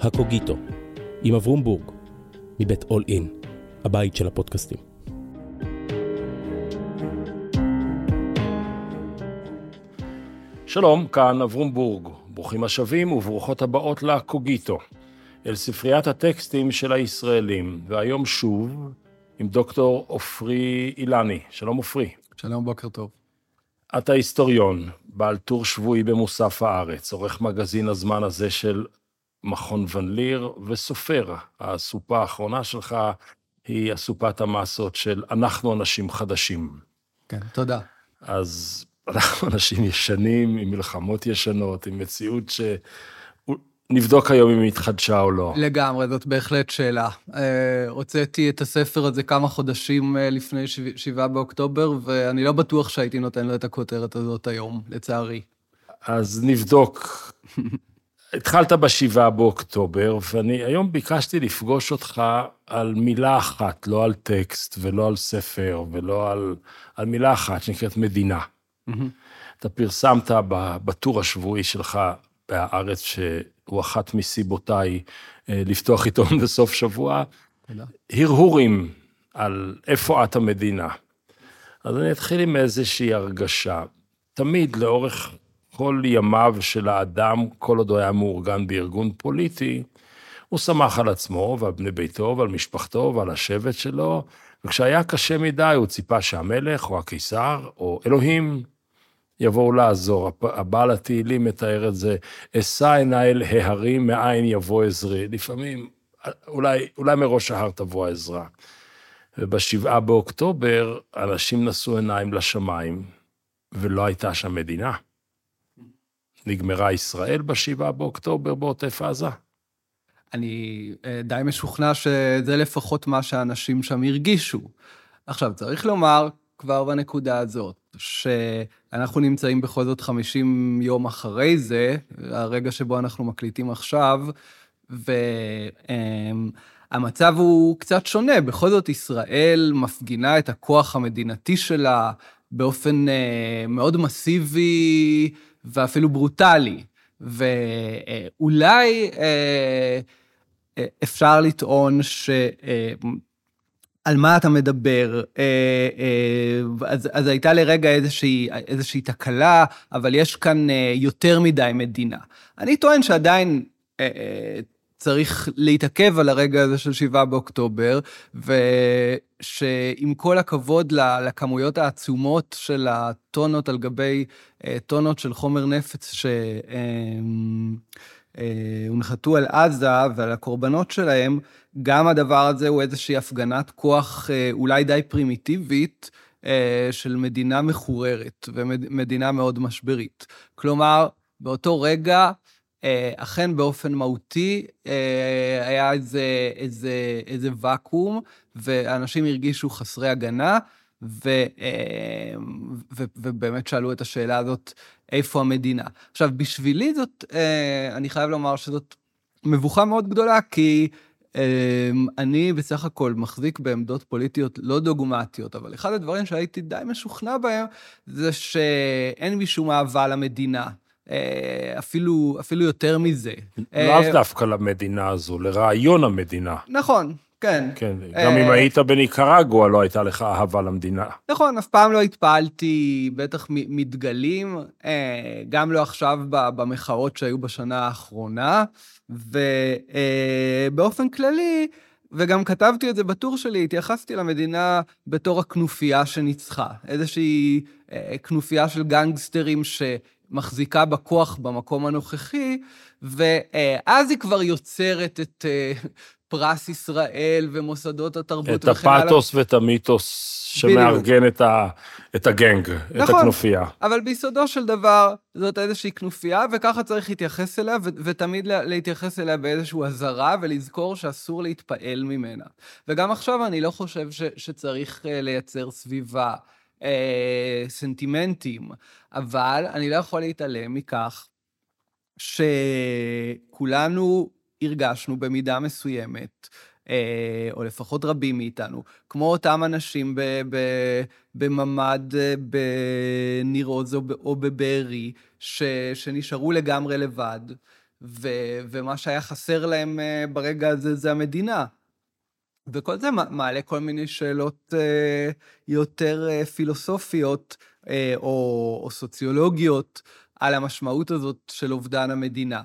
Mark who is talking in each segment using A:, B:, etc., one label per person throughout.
A: הקוגיטו, עם אברום בורג, מבית אול אין, הבית של הפודקאסטים. שלום, כאן אברום בורג. ברוכים השבים וברוכות הבאות לקוגיטו, אל ספריית הטקסטים של הישראלים, והיום שוב עם דוקטור עופרי אילני. שלום עופרי.
B: שלום, בוקר טוב.
A: אתה היסטוריון, בעל טור שבועי במוסף הארץ, עורך מגזין הזמן הזה של מכון ון ליר, וסופר. הסופה האחרונה שלך היא אסופת המסות של אנחנו אנשים חדשים.
B: כן, תודה.
A: אז אנחנו אנשים ישנים, עם מלחמות ישנות, עם מציאות ש... נבדוק היום אם היא התחדשה או לא.
B: לגמרי, זאת בהחלט שאלה. אה, הוצאתי את הספר הזה כמה חודשים אה, לפני 7 באוקטובר, ואני לא בטוח שהייתי נותן לו את הכותרת הזאת היום, לצערי.
A: אז נבדוק. התחלת ב-7 באוקטובר, ואני היום ביקשתי לפגוש אותך על מילה אחת, לא על טקסט ולא על ספר ולא על, על מילה אחת שנקראת מדינה. אתה פרסמת בטור השבועי שלך בהארץ, שהוא אחת מסיבותיי אה, לפתוח עיתון בסוף שבוע, הרהורים על איפה את המדינה. אז אני אתחיל עם איזושהי הרגשה. תמיד, לאורך כל ימיו של האדם, כל עוד הוא היה מאורגן בארגון פוליטי, הוא שמח על עצמו ועל בני ביתו ועל משפחתו ועל השבט שלו, וכשהיה קשה מדי הוא ציפה שהמלך או הקיסר או אלוהים יבואו לעזור. הבעל התהילים מתאר את זה, אשא עיניי אל ההרים, מאין יבוא עזרי. לפעמים, אולי, אולי מראש ההר תבוא העזרה. ובשבעה באוקטובר, אנשים נשאו עיניים לשמיים, ולא הייתה שם מדינה. נגמרה ישראל בשבעה באוקטובר בעוטף עזה.
B: אני אה, די משוכנע שזה לפחות מה שאנשים שם הרגישו. עכשיו, צריך לומר, כבר בנקודה הזאת, שאנחנו נמצאים בכל זאת 50 יום אחרי זה, הרגע שבו אנחנו מקליטים עכשיו, והמצב הוא קצת שונה. בכל זאת, ישראל מפגינה את הכוח המדינתי שלה באופן אה, מאוד מסיבי ואפילו ברוטלי. ואולי אה, אה, אפשר לטעון ש... על מה אתה מדבר. אה, אה, אז, אז הייתה לרגע איזושהי, איזושהי תקלה, אבל יש כאן אה, יותר מדי מדינה. אני טוען שעדיין צריך להתעכב על הרגע הזה של 7 באוקטובר, ושעם כל הכבוד לכמויות העצומות של הטונות על גבי טונות של חומר נפץ שהונחתו על עזה ועל הקורבנות שלהם, גם הדבר הזה הוא איזושהי הפגנת כוח אה, אולי די פרימיטיבית אה, של מדינה מחוררת ומדינה מאוד משברית. כלומר, באותו רגע, אה, אכן באופן מהותי היה איזה, איזה, איזה ואקום, ואנשים הרגישו חסרי הגנה, ו, ו, ובאמת שאלו את השאלה הזאת, איפה המדינה? עכשיו, בשבילי זאת, אני חייב לומר שזאת מבוכה מאוד גדולה, כי אני בסך הכל מחזיק בעמדות פוליטיות לא דוגמטיות, אבל אחד הדברים שהייתי די משוכנע בהם, זה שאין משום אהבה למדינה. אה, אפילו, אפילו יותר מזה.
A: לאו אה, דווקא למדינה הזו, לרעיון המדינה.
B: נכון, כן.
A: כן, גם אם אה, היית בניקרגואה, לא הייתה לך אהבה למדינה.
B: נכון, אף פעם לא התפעלתי, בטח מדגלים, גם לא עכשיו במחאות שהיו בשנה האחרונה. ובאופן אה, כללי, וגם כתבתי את זה בטור שלי, התייחסתי למדינה בתור הכנופיה שניצחה. איזושהי אה, כנופיה של גנגסטרים שמחזיקה בכוח במקום הנוכחי, ואז היא כבר יוצרת את אה, פרס ישראל ומוסדות התרבות
A: וכן הלאה. את הפאתוס ואת המיתוס שמארגן את, ה, את הגנג, נכון, את הכנופיה.
B: אבל ביסודו של דבר זאת איזושהי כנופיה, וככה צריך להתייחס אליה, ו- ותמיד להתייחס אליה באיזושהי אזהרה, ולזכור שאסור להתפעל ממנה. וגם עכשיו אני לא חושב ש- שצריך uh, לייצר סביבה uh, סנטימנטים, אבל אני לא יכול להתעלם מכך שכולנו הרגשנו במידה מסוימת, אה, או לפחות רבים מאיתנו, כמו אותם אנשים בממ"ד אה, בניר עוז או בבארי, שנשארו לגמרי לבד, ו- ומה שהיה חסר להם אה, ברגע הזה זה המדינה. וכל זה מעלה כל מיני שאלות אה, יותר אה, פילוסופיות אה, או, או סוציולוגיות על המשמעות הזאת של אובדן המדינה.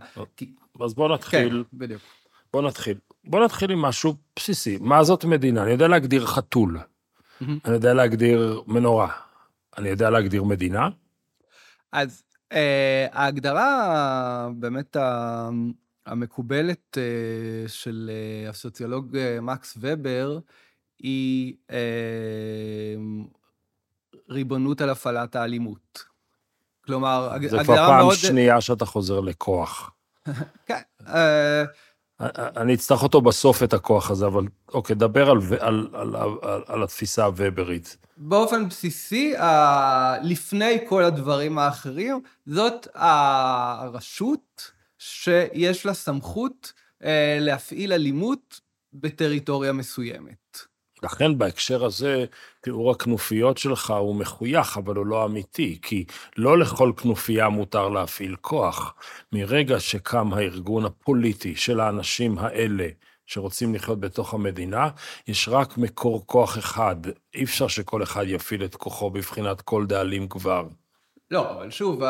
A: אז בואו נתחיל.
B: כן, בדיוק.
A: בואו נתחיל. בואו נתחיל עם משהו בסיסי. מה זאת מדינה? אני יודע להגדיר חתול. Mm-hmm. אני יודע להגדיר מנורה. אני יודע להגדיר מדינה.
B: אז אה, ההגדרה באמת המקובלת אה, של אה, הסוציולוג אה, מקס ובר היא ריבונות על הפעלת האלימות.
A: כלומר, הגדרה מאוד... זה כבר פעם שנייה שאתה חוזר לכוח.
B: כן.
A: אני אצטרך אותו בסוף, את הכוח הזה, אבל אוקיי, דבר על, על, על, על, על התפיסה הווברית.
B: באופן בסיסי, לפני כל הדברים האחרים, זאת הרשות שיש לה סמכות אה, להפעיל אלימות בטריטוריה מסוימת.
A: לכן בהקשר הזה, תיאור הכנופיות שלך הוא מחוייך, אבל הוא לא אמיתי, כי לא לכל כנופיה מותר להפעיל כוח. מרגע שקם הארגון הפוליטי של האנשים האלה, שרוצים לחיות בתוך המדינה, יש רק מקור כוח אחד. אי אפשר שכל אחד יפעיל את כוחו בבחינת כל דאלים כבר.
B: לא, אבל שוב,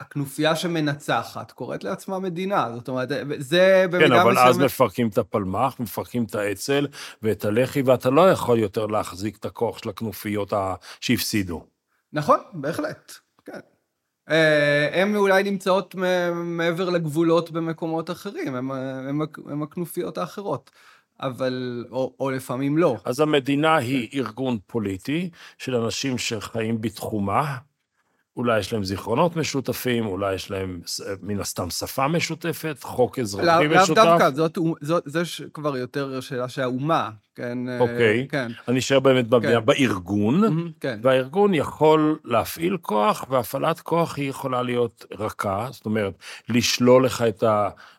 B: הכנופיה שמנצחת קוראת לעצמה מדינה, זאת אומרת, זה
A: במידה מסוימת... כן, אבל אז מפרקים את הפלמ"ח, מפרקים את האצ"ל ואת הלח"י, ואתה לא יכול יותר להחזיק את הכוח של הכנופיות שהפסידו.
B: נכון, בהחלט, כן. הן אה, אולי נמצאות מעבר לגבולות במקומות אחרים, הן הכנופיות האחרות. אבל, או, או לפעמים לא.
A: אז המדינה היא ארגון פוליטי של אנשים שחיים בתחומה, אולי יש להם זיכרונות משותפים, אולי יש להם מן הסתם שפה משותפת, חוק אזרחי לא, משותף.
B: לאו דווקא, זאת, זאת, זה כבר יותר שאלה שהאומה, כן?
A: אה, אוקיי. כן. אני אשאר באמת כן. בארגון, mm-hmm, כן. והארגון יכול להפעיל כוח, והפעלת כוח היא יכולה להיות רכה, זאת אומרת, לשלול לך את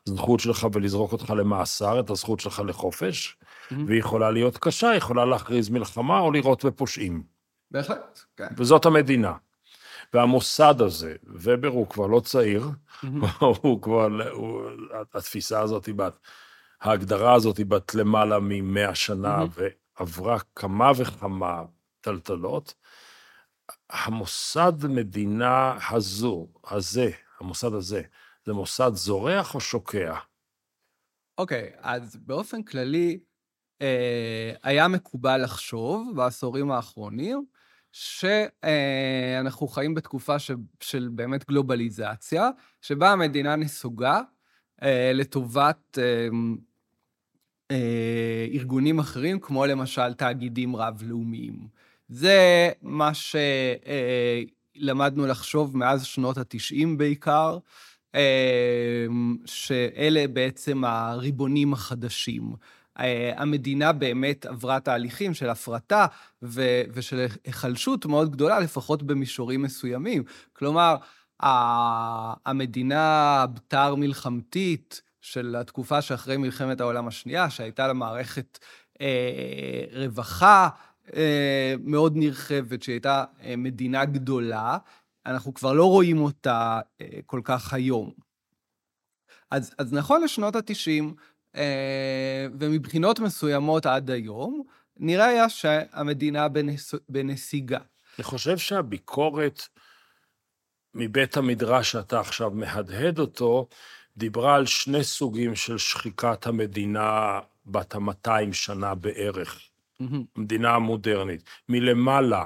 A: הזכות שלך ולזרוק אותך למאסר, את הזכות שלך לחופש, mm-hmm. והיא יכולה להיות קשה, יכולה להכריז מלחמה או לירות בפושעים.
B: בהחלט, כן.
A: וזאת המדינה. והמוסד הזה, ובר הוא כבר לא צעיר, הוא כבר, הוא, התפיסה הזאת היא בת, ההגדרה הזאת היא בת למעלה ממאה שנה, ועברה כמה וכמה טלטלות. המוסד מדינה הזו, הזה, המוסד הזה, זה מוסד זורח או שוקע?
B: אוקיי, okay, אז באופן כללי, אה, היה מקובל לחשוב בעשורים האחרונים, שאנחנו חיים בתקופה של, של באמת גלובליזציה, שבה המדינה נסוגה אה, לטובת אה, אה, ארגונים אחרים, כמו למשל תאגידים רב-לאומיים. זה מה שלמדנו לחשוב מאז שנות ה-90 בעיקר, שאלה בעצם הריבונים החדשים. אה, המדינה באמת עברה תהליכים של הפרטה ו- ושל היחלשות מאוד גדולה, לפחות במישורים מסוימים. כלומר, המדינה הבתר מלחמתית של התקופה שאחרי מלחמת העולם השנייה, שהייתה לה מערכת אה, רווחה אה, מאוד נרחבת, שהייתה אה, מדינה גדולה, אנחנו כבר לא רואים אותה אה, כל כך היום. אז, אז נכון לשנות ה-90, אה, ומבחינות מסוימות עד היום, נראה היה שהמדינה בנס... בנסיגה.
A: אני חושב שהביקורת מבית המדרש שאתה עכשיו מהדהד אותו, דיברה על שני סוגים של שחיקת המדינה בת ה-200 שנה בערך, mm-hmm. המדינה המודרנית. מלמעלה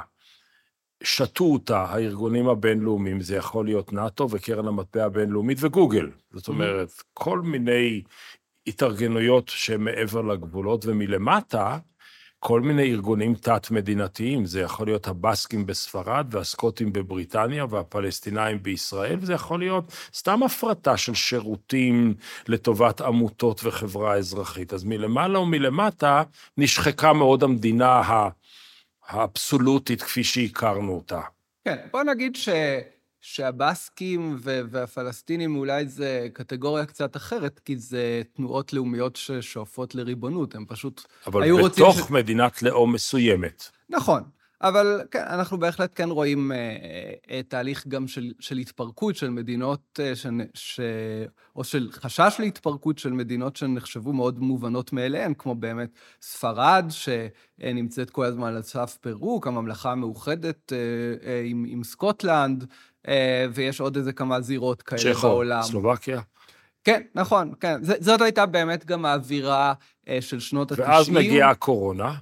A: שתו אותה הארגונים הבינלאומיים, זה יכול להיות נאט"ו וקרן המטבע הבינלאומית וגוגל. זאת אומרת, mm-hmm. כל מיני התארגנויות שהן מעבר לגבולות, ומלמטה, כל מיני ארגונים תת-מדינתיים, זה יכול להיות הבסקים בספרד והסקוטים בבריטניה והפלסטינאים בישראל, וזה יכול להיות סתם הפרטה של שירותים לטובת עמותות וחברה אזרחית. אז מלמעלה ומלמטה נשחקה מאוד המדינה האבסולוטית כפי שהכרנו אותה.
B: כן, בוא נגיד ש... שהבסקים והפלסטינים אולי זה קטגוריה קצת אחרת, כי זה תנועות לאומיות ששואפות לריבונות, הם פשוט
A: היו רוצים... אבל בתוך ש... מדינת לאום מסוימת.
B: נכון, אבל כן, אנחנו בהחלט כן רואים אה, אה, תהליך גם של, של התפרקות של מדינות, אה, ש, ש, או של חשש להתפרקות של מדינות שנחשבו מאוד מובנות מאליהן, כמו באמת ספרד, שנמצאת כל הזמן על סף פירוק, הממלכה המאוחדת אה, אה, עם, עם סקוטלנד, אה, ויש עוד איזה כמה זירות כאלה
A: צ'כו,
B: בעולם.
A: סלובקיה.
B: כן, נכון, כן. זאת הייתה באמת גם האווירה של שנות ה-90.
A: ואז מגיעה הקורונה,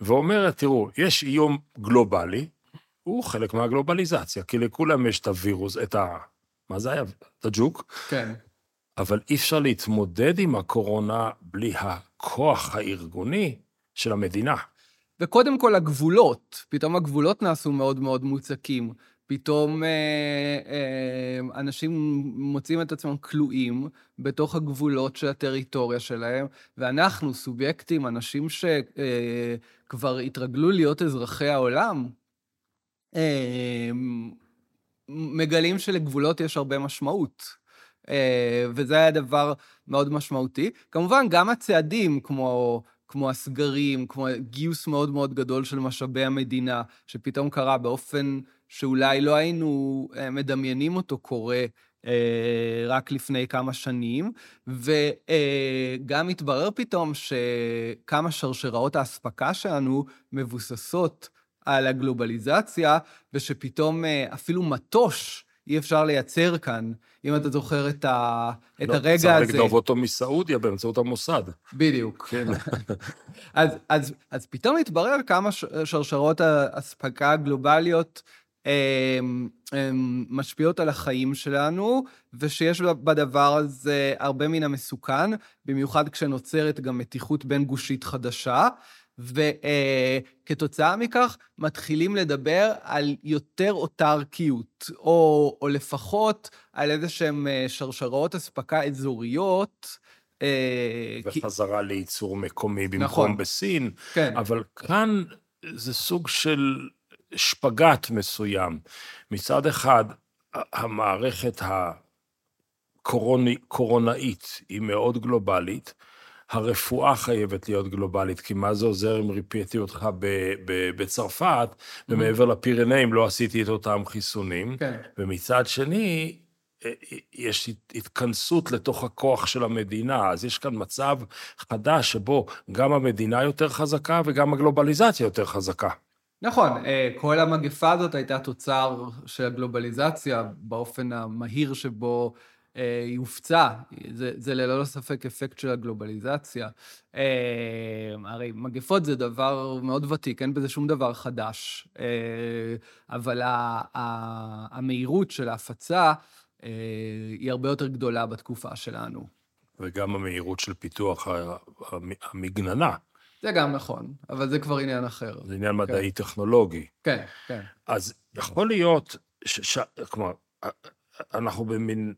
A: ואומרת, תראו, יש איום גלובלי, הוא חלק מהגלובליזציה, כי לכולם יש את הווירוס, את ה... מה זה היה? את הג'וק?
B: כן.
A: אבל אי אפשר להתמודד עם הקורונה בלי הכוח הארגוני של המדינה.
B: וקודם כל הגבולות, פתאום הגבולות נעשו מאוד מאוד מוצקים. פתאום אה, אה, אנשים מוצאים את עצמם כלואים בתוך הגבולות של הטריטוריה שלהם, ואנחנו, סובייקטים, אנשים שכבר אה, התרגלו להיות אזרחי העולם, אה, מגלים שלגבולות יש הרבה משמעות. אה, וזה היה דבר מאוד משמעותי. כמובן, גם הצעדים, כמו כמו הסגרים, כמו גיוס מאוד מאוד גדול של משאבי המדינה, שפתאום קרה באופן שאולי לא היינו אה, מדמיינים אותו קורה אה, רק לפני כמה שנים, וגם אה, התברר פתאום שכמה שרשראות האספקה שלנו מבוססות על הגלובליזציה, ושפתאום אפילו מטוש אי אפשר לייצר כאן, אם אתה זוכר את, ה... את
A: לא,
B: הרגע הזה.
A: צריך לגנוב אותו מסעודיה באמצעות המוסד.
B: בדיוק.
A: כן.
B: אז, אז, אז פתאום התברר כמה שרשרות האספקה הגלובליות הם, הם משפיעות על החיים שלנו, ושיש בדבר הזה הרבה מן המסוכן, במיוחד כשנוצרת גם מתיחות בין גושית חדשה. וכתוצאה מכך מתחילים לדבר על יותר אוטרקיות, או, או לפחות על איזה שהן שרשרות אספקה אזוריות.
A: וחזרה כי... לייצור מקומי במקום
B: נכון.
A: בסין.
B: כן.
A: אבל כאן זה סוג של שפגאט מסוים. מצד אחד, המערכת הקורונאית היא מאוד גלובלית, הרפואה חייבת להיות גלובלית, כי מה זה עוזר אם ריפיתי אותך בצרפת, ומעבר לפירנאים לא עשיתי את אותם חיסונים.
B: כן.
A: ומצד שני, אה, יש התכנסות לתוך הכוח של המדינה, אז יש כאן מצב חדש שבו גם המדינה יותר חזקה וגם הגלובליזציה יותר חזקה.
B: נכון, אה, כל המגפה הזאת הייתה תוצר של הגלובליזציה באופן המהיר שבו אה, היא הופצה. זה, זה ללא ספק אפקט של הגלובליזציה. אה, הרי מגפות זה דבר מאוד ותיק, אין בזה שום דבר חדש. אבל המהירות של ההפצה היא הרבה יותר גדולה בתקופה שלנו.
A: וגם המהירות של פיתוח המגננה.
B: זה גם נכון, אבל זה כבר עניין אחר.
A: זה עניין כן. מדעי-טכנולוגי.
B: כן, כן.
A: אז יכול להיות, ש, ש, כלומר, אנחנו במין,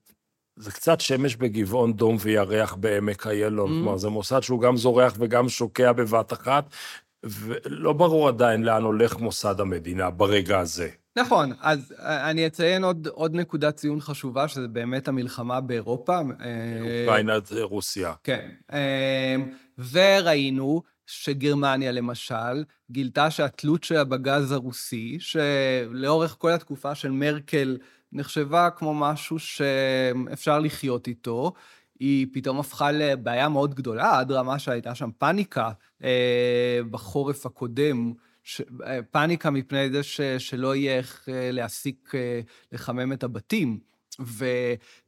A: זה קצת שמש בגבעון דום וירח בעמק איילון, mm. כלומר, זה מוסד שהוא גם זורח וגם שוקע בבת אחת, ולא ברור עדיין לאן הולך מוסד המדינה ברגע הזה.
B: נכון, אז אני אציין עוד, עוד נקודת ציון חשובה, שזה באמת המלחמה באירופה.
A: אוקראינה, רוסיה.
B: כן. וראינו שגרמניה למשל גילתה שהתלות שלה בגז הרוסי, שלאורך כל התקופה של מרקל נחשבה כמו משהו שאפשר לחיות איתו, היא פתאום הפכה לבעיה מאוד גדולה, עד רמה שהייתה שם פאניקה אה, בחורף הקודם. ש... אה, פאניקה מפני זה ש... שלא יהיה איך אה, להסיק, אה, לחמם את הבתים. ו,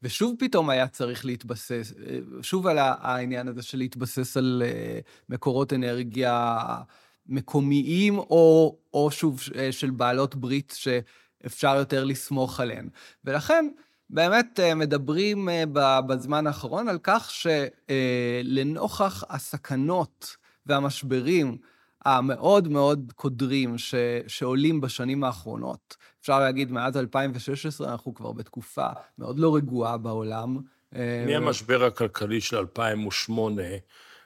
B: ושוב פתאום היה צריך להתבסס, שוב על העניין הזה של להתבסס על מקורות אנרגיה מקומיים, או, או שוב של בעלות ברית שאפשר יותר לסמוך עליהן. ולכן, באמת אה, מדברים בזמן האחרון על כך שלנוכח הסכנות והמשברים המאוד מאוד קודרים ש, שעולים בשנים האחרונות. אפשר להגיד, מאז 2016 אנחנו כבר בתקופה מאוד לא רגועה בעולם.
A: אה, מהמשבר הכלכלי של 2008,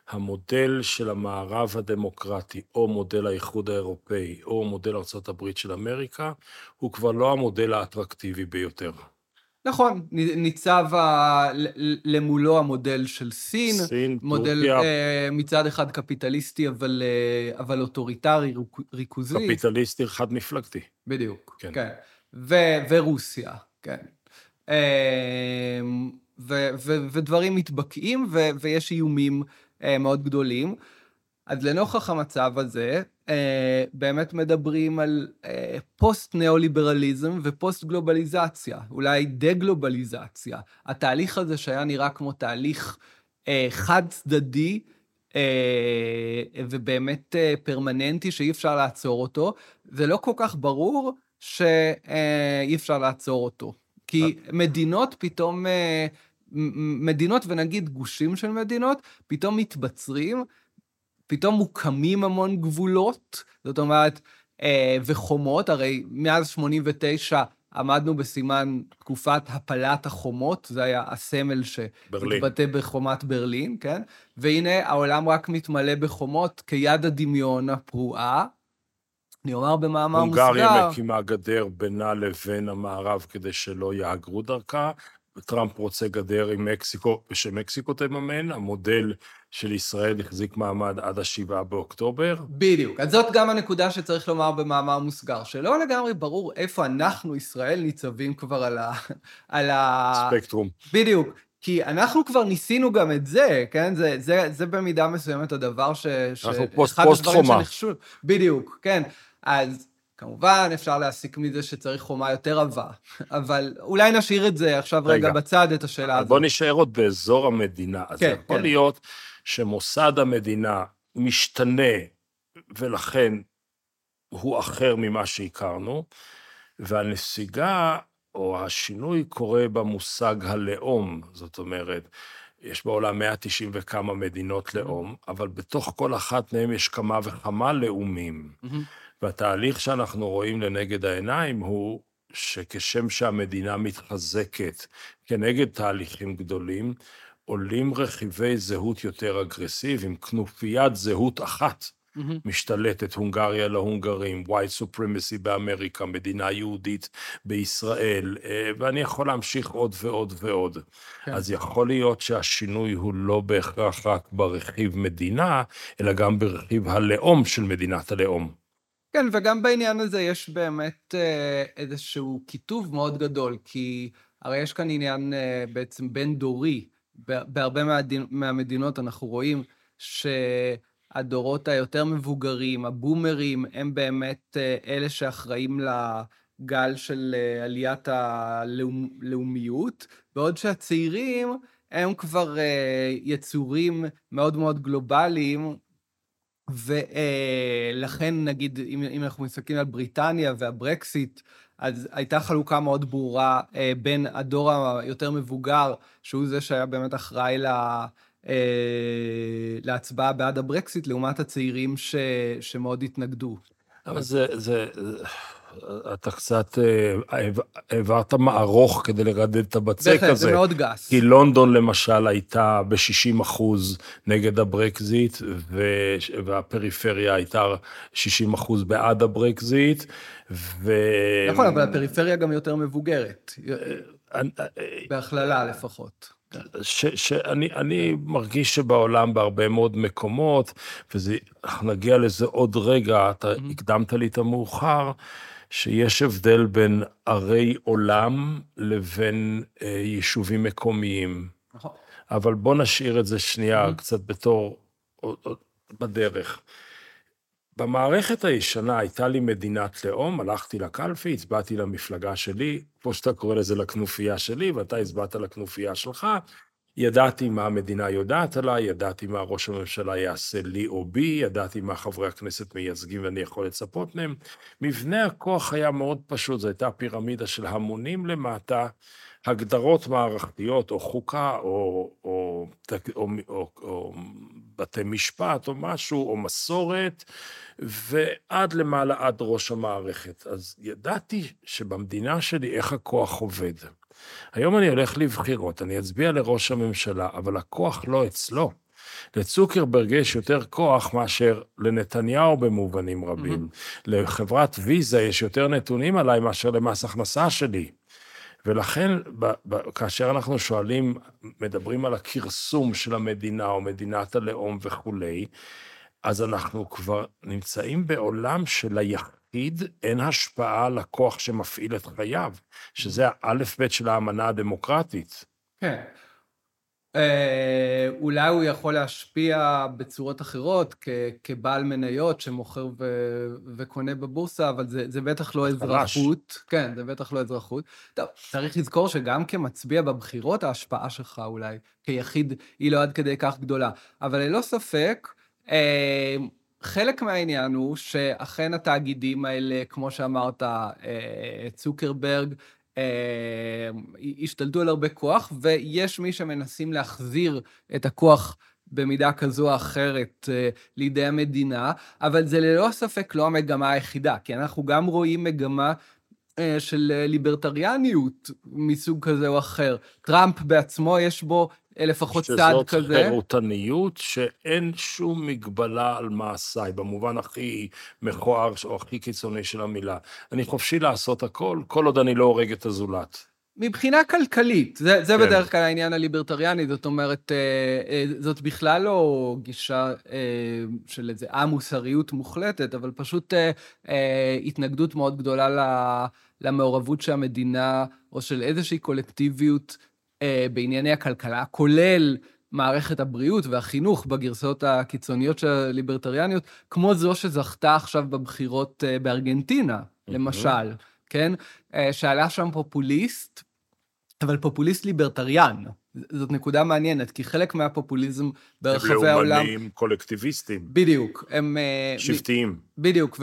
A: המודל של המערב הדמוקרטי, או מודל האיחוד האירופאי, או מודל ארה"ב של אמריקה, הוא כבר לא המודל האטרקטיבי ביותר.
B: נכון, ניצב ה... למולו המודל של סין.
A: סין,
B: מודל
A: טורקיה.
B: אה, מצד אחד קפיטליסטי, אבל, אה, אבל אוטוריטרי, ריכוזי.
A: קפיטליסטי חד-מפלגתי.
B: בדיוק,
A: כן.
B: כן. ו, ורוסיה, כן. אה, ו, ו, ודברים מתבקעים, ו, ויש איומים מאוד גדולים. אז לנוכח המצב הזה, אה, באמת מדברים על אה, פוסט-ניאו-ליברליזם ופוסט-גלובליזציה, אולי דה-גלובליזציה. התהליך הזה שהיה נראה כמו תהליך אה, חד-צדדי, אה, ובאמת אה, פרמננטי שאי אפשר לעצור אותו, זה לא כל כך ברור שאי אפשר לעצור אותו. כי מדינות פתאום, אה, מדינות ונגיד גושים של מדינות, פתאום מתבצרים, פתאום מוקמים המון גבולות, זאת אומרת, אה, וחומות, הרי מאז 89' עמדנו בסימן תקופת הפלת החומות, זה היה הסמל. שהתבטא בחומת ברלין, כן? והנה, העולם רק מתמלא בחומות כיד הדמיון הפרועה. אני אומר במאמר מוסגר...
A: הונגריה מקימה גדר בינה לבין המערב כדי שלא יהגרו דרכה. טראמפ רוצה גדר עם מקסיקו, ושמקסיקו תממן. המודל של ישראל החזיק מעמד עד השבעה באוקטובר.
B: בדיוק. אז זאת גם הנקודה שצריך לומר במאמר מוסגר, שלא לגמרי ברור איפה אנחנו, ישראל, ניצבים כבר על ה... על ה...
A: ספקטרום.
B: בדיוק. כי אנחנו כבר ניסינו גם את זה, כן? זה, זה, זה במידה מסוימת הדבר ש...
A: אנחנו
B: ש-
A: פוסט-
B: אחד
A: פוסט
B: הדברים
A: חומה.
B: שנכשלו. בדיוק, כן. אז כמובן אפשר להסיק מזה שצריך חומה יותר עבה, אבל אולי נשאיר את זה עכשיו רגע,
A: רגע.
B: בצד, את השאלה הזאת.
A: בוא נשאר עוד באזור המדינה. אז
B: כן,
A: יכול
B: כן.
A: להיות שמוסד המדינה משתנה, ולכן הוא אחר ממה שהכרנו, והנסיגה או השינוי קורה במושג הלאום. זאת אומרת, יש בעולם 190 וכמה מדינות לאום, אבל בתוך כל אחת מהן יש כמה וכמה לאומים.
B: מהמם.
A: והתהליך שאנחנו רואים לנגד העיניים הוא שכשם שהמדינה מתחזקת כנגד תהליכים גדולים, עולים רכיבי זהות יותר אגרסיביים, כנופיית זהות אחת
B: מהמם.
A: משתלטת, הונגריה להונגרים, white supremacy באמריקה, מדינה יהודית בישראל, אה, ואני יכול להמשיך עוד ועוד ועוד.
B: כן.
A: אז יכול להיות שהשינוי הוא לא בהכרח רק ברכיב מדינה, אלא גם ברכיב הלאום של מדינת הלאום.
B: כן, וגם בעניין הזה יש באמת אה, איזשהו קיטוב מאוד גדול, כי הרי יש כאן עניין אה, בעצם בין-דורי. בהרבה מהדין, מהמדינות אנחנו רואים שהדורות היותר מבוגרים, הבומרים, הם באמת אה, אלה שאחראים לגל של עליית הלאומיות, בעוד שהצעירים הם כבר יצורים מאוד מאוד גלובליים, ולכן, נגיד, אם, אם אנחנו מסתכלים על בריטניה והברקסיט, אז הייתה חלוקה מאוד ברורה אה, בין הדור היותר מבוגר, שהוא זה שהיה באמת אחראי לה, אה, להצבעה בעד הברקסיט, לעומת הצעירים ש, שמאוד התנגדו.
A: אבל זה, זה, אתה קצת אה, העברת מערוך כדי לרדד את הבצק
B: בהחלט,
A: הזה.
B: זה מאוד גס.
A: כי לונדון למשל הייתה ב-60 אחוז נגד הברקזיט. והפריפריה הייתה 60 אחוז בעד הברקזיט, ו...
B: נכון, אבל הפריפריה גם יותר מבוגרת,
A: אני-
B: בהכללה לפחות.
A: ש, שאני אני מרגיש שבעולם בהרבה מאוד מקומות, ואנחנו נגיע לזה עוד רגע, אתה
B: Mhm.
A: הקדמת לי את המאוחר, שיש הבדל בין ערי עולם לבין אה, יישובים מקומיים.
B: נכון.
A: אבל בוא נשאיר את זה שנייה
B: Mhm.
A: קצת בתור, עוד- עוד בדרך. במערכת הישנה הייתה לי מדינת לאום, הלכתי לקלפי, הצבעתי למפלגה שלי, כמו שאתה קורא לזה לכנופיה שלי, ואתה הצבעת לכנופיה שלך. ידעתי מה המדינה יודעת עליי, ידעתי מה ראש הממשלה יעשה לי או בי, ידעתי מה חברי הכנסת מייצגים ואני יכול לצפות מהם. מבנה הכוח היה מאוד פשוט, זו הייתה פירמידה של המונים למטה, הגדרות מערכתיות, או חוקה, או, או, או, או, או בתי משפט, או משהו, או מסורת, ועד למעלה, עד ראש המערכת. אז ידעתי שבמדינה שלי איך הכוח עובד. היום אני הולך לבחירות, אני אצביע לראש הממשלה, אבל הכוח לא אצלו. לצוקרברג יש יותר כוח מאשר לנתניהו במובנים רבים. לחברת ויזה יש יותר נתונים עליי מאשר למס הכנסה שלי. ולכן, ב, ב, כאשר אנחנו שואלים, מדברים על הכרסום של המדינה או מדינת הלאום וכולי, אז אנחנו כבר נמצאים בעולם של היחיד אין השפעה על הכוח שמפעיל את חייו, שזה האלף-בית של האמנה הדמוקרטית.
B: כן. אה, אולי הוא יכול להשפיע בצורות אחרות, כבעל מניות שמוכר וקונה בבורסה, אבל זה, זה בטח לא אזרחות. כן, זה בטח לא אזרחות. טוב, צריך לזכור שגם כמצביע בבחירות, ההשפעה שלך אולי כיחיד היא לא עד כדי כך גדולה. אבל ללא ספק, אה, חלק מהעניין הוא שאכן התאגידים האלה, כמו שאמרת, אה, צוקרברג, אה, השתלטו על הרבה כוח, ויש מי שמנסים להחזיר את הכוח במידה כזו או אחרת לידי המדינה, אבל זה ללא ספק לא המגמה היחידה, כי אנחנו גם רואים מגמה של ליברטריאניות מסוג כזה או אחר. טראמפ בעצמו, יש בו לפחות צעד כזה.
A: שזאת חירותניות שאין שום מגבלה על מעשיי, במובן הכי מכוער או הכי קיצוני של המילה. אני חופשי לעשות הכל, כל עוד אני לא הורג את הזולת.
B: מבחינה כלכלית, זה, זה כן. בדרך כלל העניין הליברטריאני, זאת אומרת, אה, אה, זאת בכלל לא גישה אה, של איזה א-מוסריות מוחלטת, אבל פשוט התנגדות מאוד גדולה למעורבות שהמדינה, או של איזושהי קולקטיביות, בענייני הכלכלה, כולל מערכת הבריאות והחינוך בגרסאות הקיצוניות של הליברטריאניות, כמו זו שזכתה עכשיו בבחירות אה, בארגנטינה, למשל, כן? אה, שעלה שם פופוליסט, אבל פופוליסט ליברטריאן. זאת נקודה מעניינת, כי חלק מהפופוליזם ברחבי העולם...
A: הם לאומנים קולקטיביסטים.
B: בדיוק, הם...
A: שבטיים.
B: בדיוק,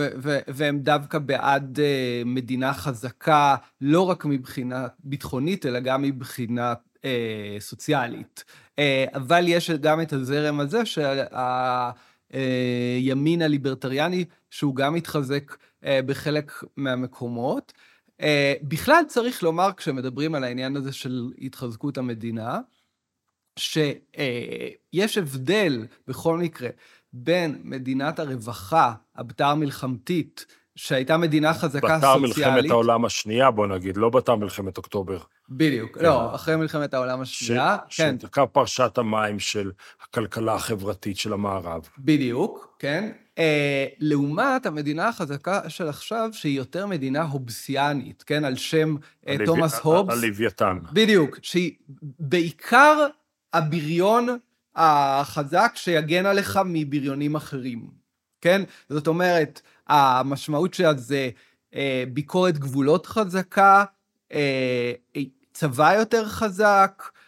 B: והם דווקא בעד מדינה חזקה, לא רק מבחינה ביטחונית, אלא גם מבחינה אה, סוציאלית. אה, אבל יש גם את הזרם הזה של הימין הליברטריאני, שהוא גם מתחזק אה, בחלק מהמקומות. Uh, בכלל צריך לומר, כשמדברים על העניין הזה של התחזקות המדינה, שיש uh, הבדל בכל מקרה בין מדינת הרווחה, הבתר מלחמתית, שהייתה מדינה חזקה
A: בתר סוציאלית... בתר מלחמת העולם השנייה, בוא נגיד, לא בתר מלחמת אוקטובר.
B: בדיוק, כן. לא, אחרי מלחמת העולם השנייה,
A: ש, כן. שדקה פרשת המים של הכלכלה החברתית של המערב.
B: בדיוק, כן. אה, לעומת המדינה החזקה של עכשיו, שהיא יותר מדינה הובסיאנית, כן, על שם אה. תומאס הובס.
A: הלוויתן.
B: בדיוק, שהיא בעיקר הבריון החזק שיגן עליך מבריונים אחרים, כן? זאת אומרת, המשמעות של זה אה, ביקורת גבולות חזקה, אה, צבא יותר חזק, אה,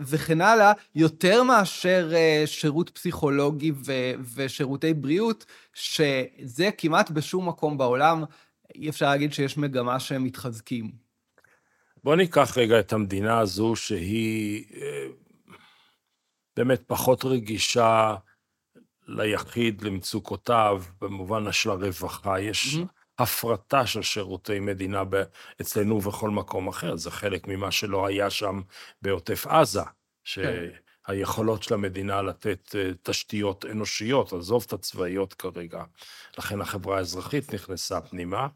B: וכן הלאה, יותר מאשר אה, שירות פסיכולוגי ושירותי בריאות, שזה כמעט בשום מקום בעולם, אי אפשר להגיד שיש מגמה שהם מתחזקים.
A: בוא ניקח רגע את המדינה הזו, שהיא באמת פחות רגישה ליחיד, למצוקותיו, במובן של הרווחה. יש... Mm-hmm. הפרטה של שירותי מדינה אצלנו ובכל מקום אחר. זה חלק ממה שלא היה שם בעוטף עזה, שהיכולות של המדינה לתת אה, תשתיות אנושיות, עזוב את הצבאיות כרגע, לכן החברה האזרחית נכנסה פנימה.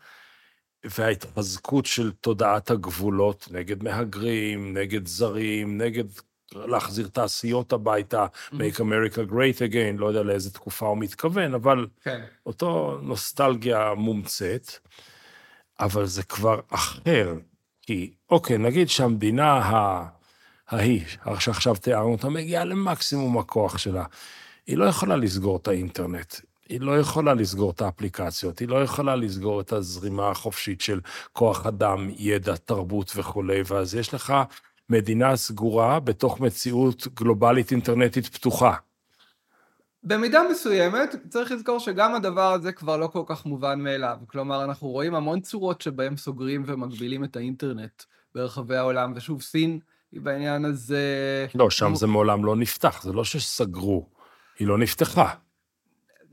A: וההתחזקות של תודעת הגבולות נגד מהגרים, נגד זרים, נגד להחזיר תעשיות הביתה, mm-hmm. make America great again, לא יודע לאיזה תקופה הוא מתכוון, אבל כן. אותו נוסטלגיה מומצאת, אבל זה כבר אחר. כי, אוקיי, נגיד שהמדינה ה... ההיא, שעכשיו תיארנו אותה, מגיעה למקסימום הכוח שלה. היא לא יכולה לסגור את האינטרנט, היא לא יכולה לסגור את האפליקציות, היא לא יכולה לסגור את הזרימה החופשית של כוח אדם, ידע, תרבות וכולי, ואז יש לך מדינה סגורה בתוך מציאות גלובלית אינטרנטית פתוחה.
B: במידה מסוימת, צריך לזכור שגם הדבר הזה כבר לא כל כך מובן מאליו. כלומר, אנחנו רואים המון צורות שבהם סוגרים ומגבילים את האינטרנט ברחבי העולם, ושוב, סין היא בעניין הזה...
A: לא, שם מ... זה מעולם לא נפתח, זה לא שסגרו, היא לא נפתחה.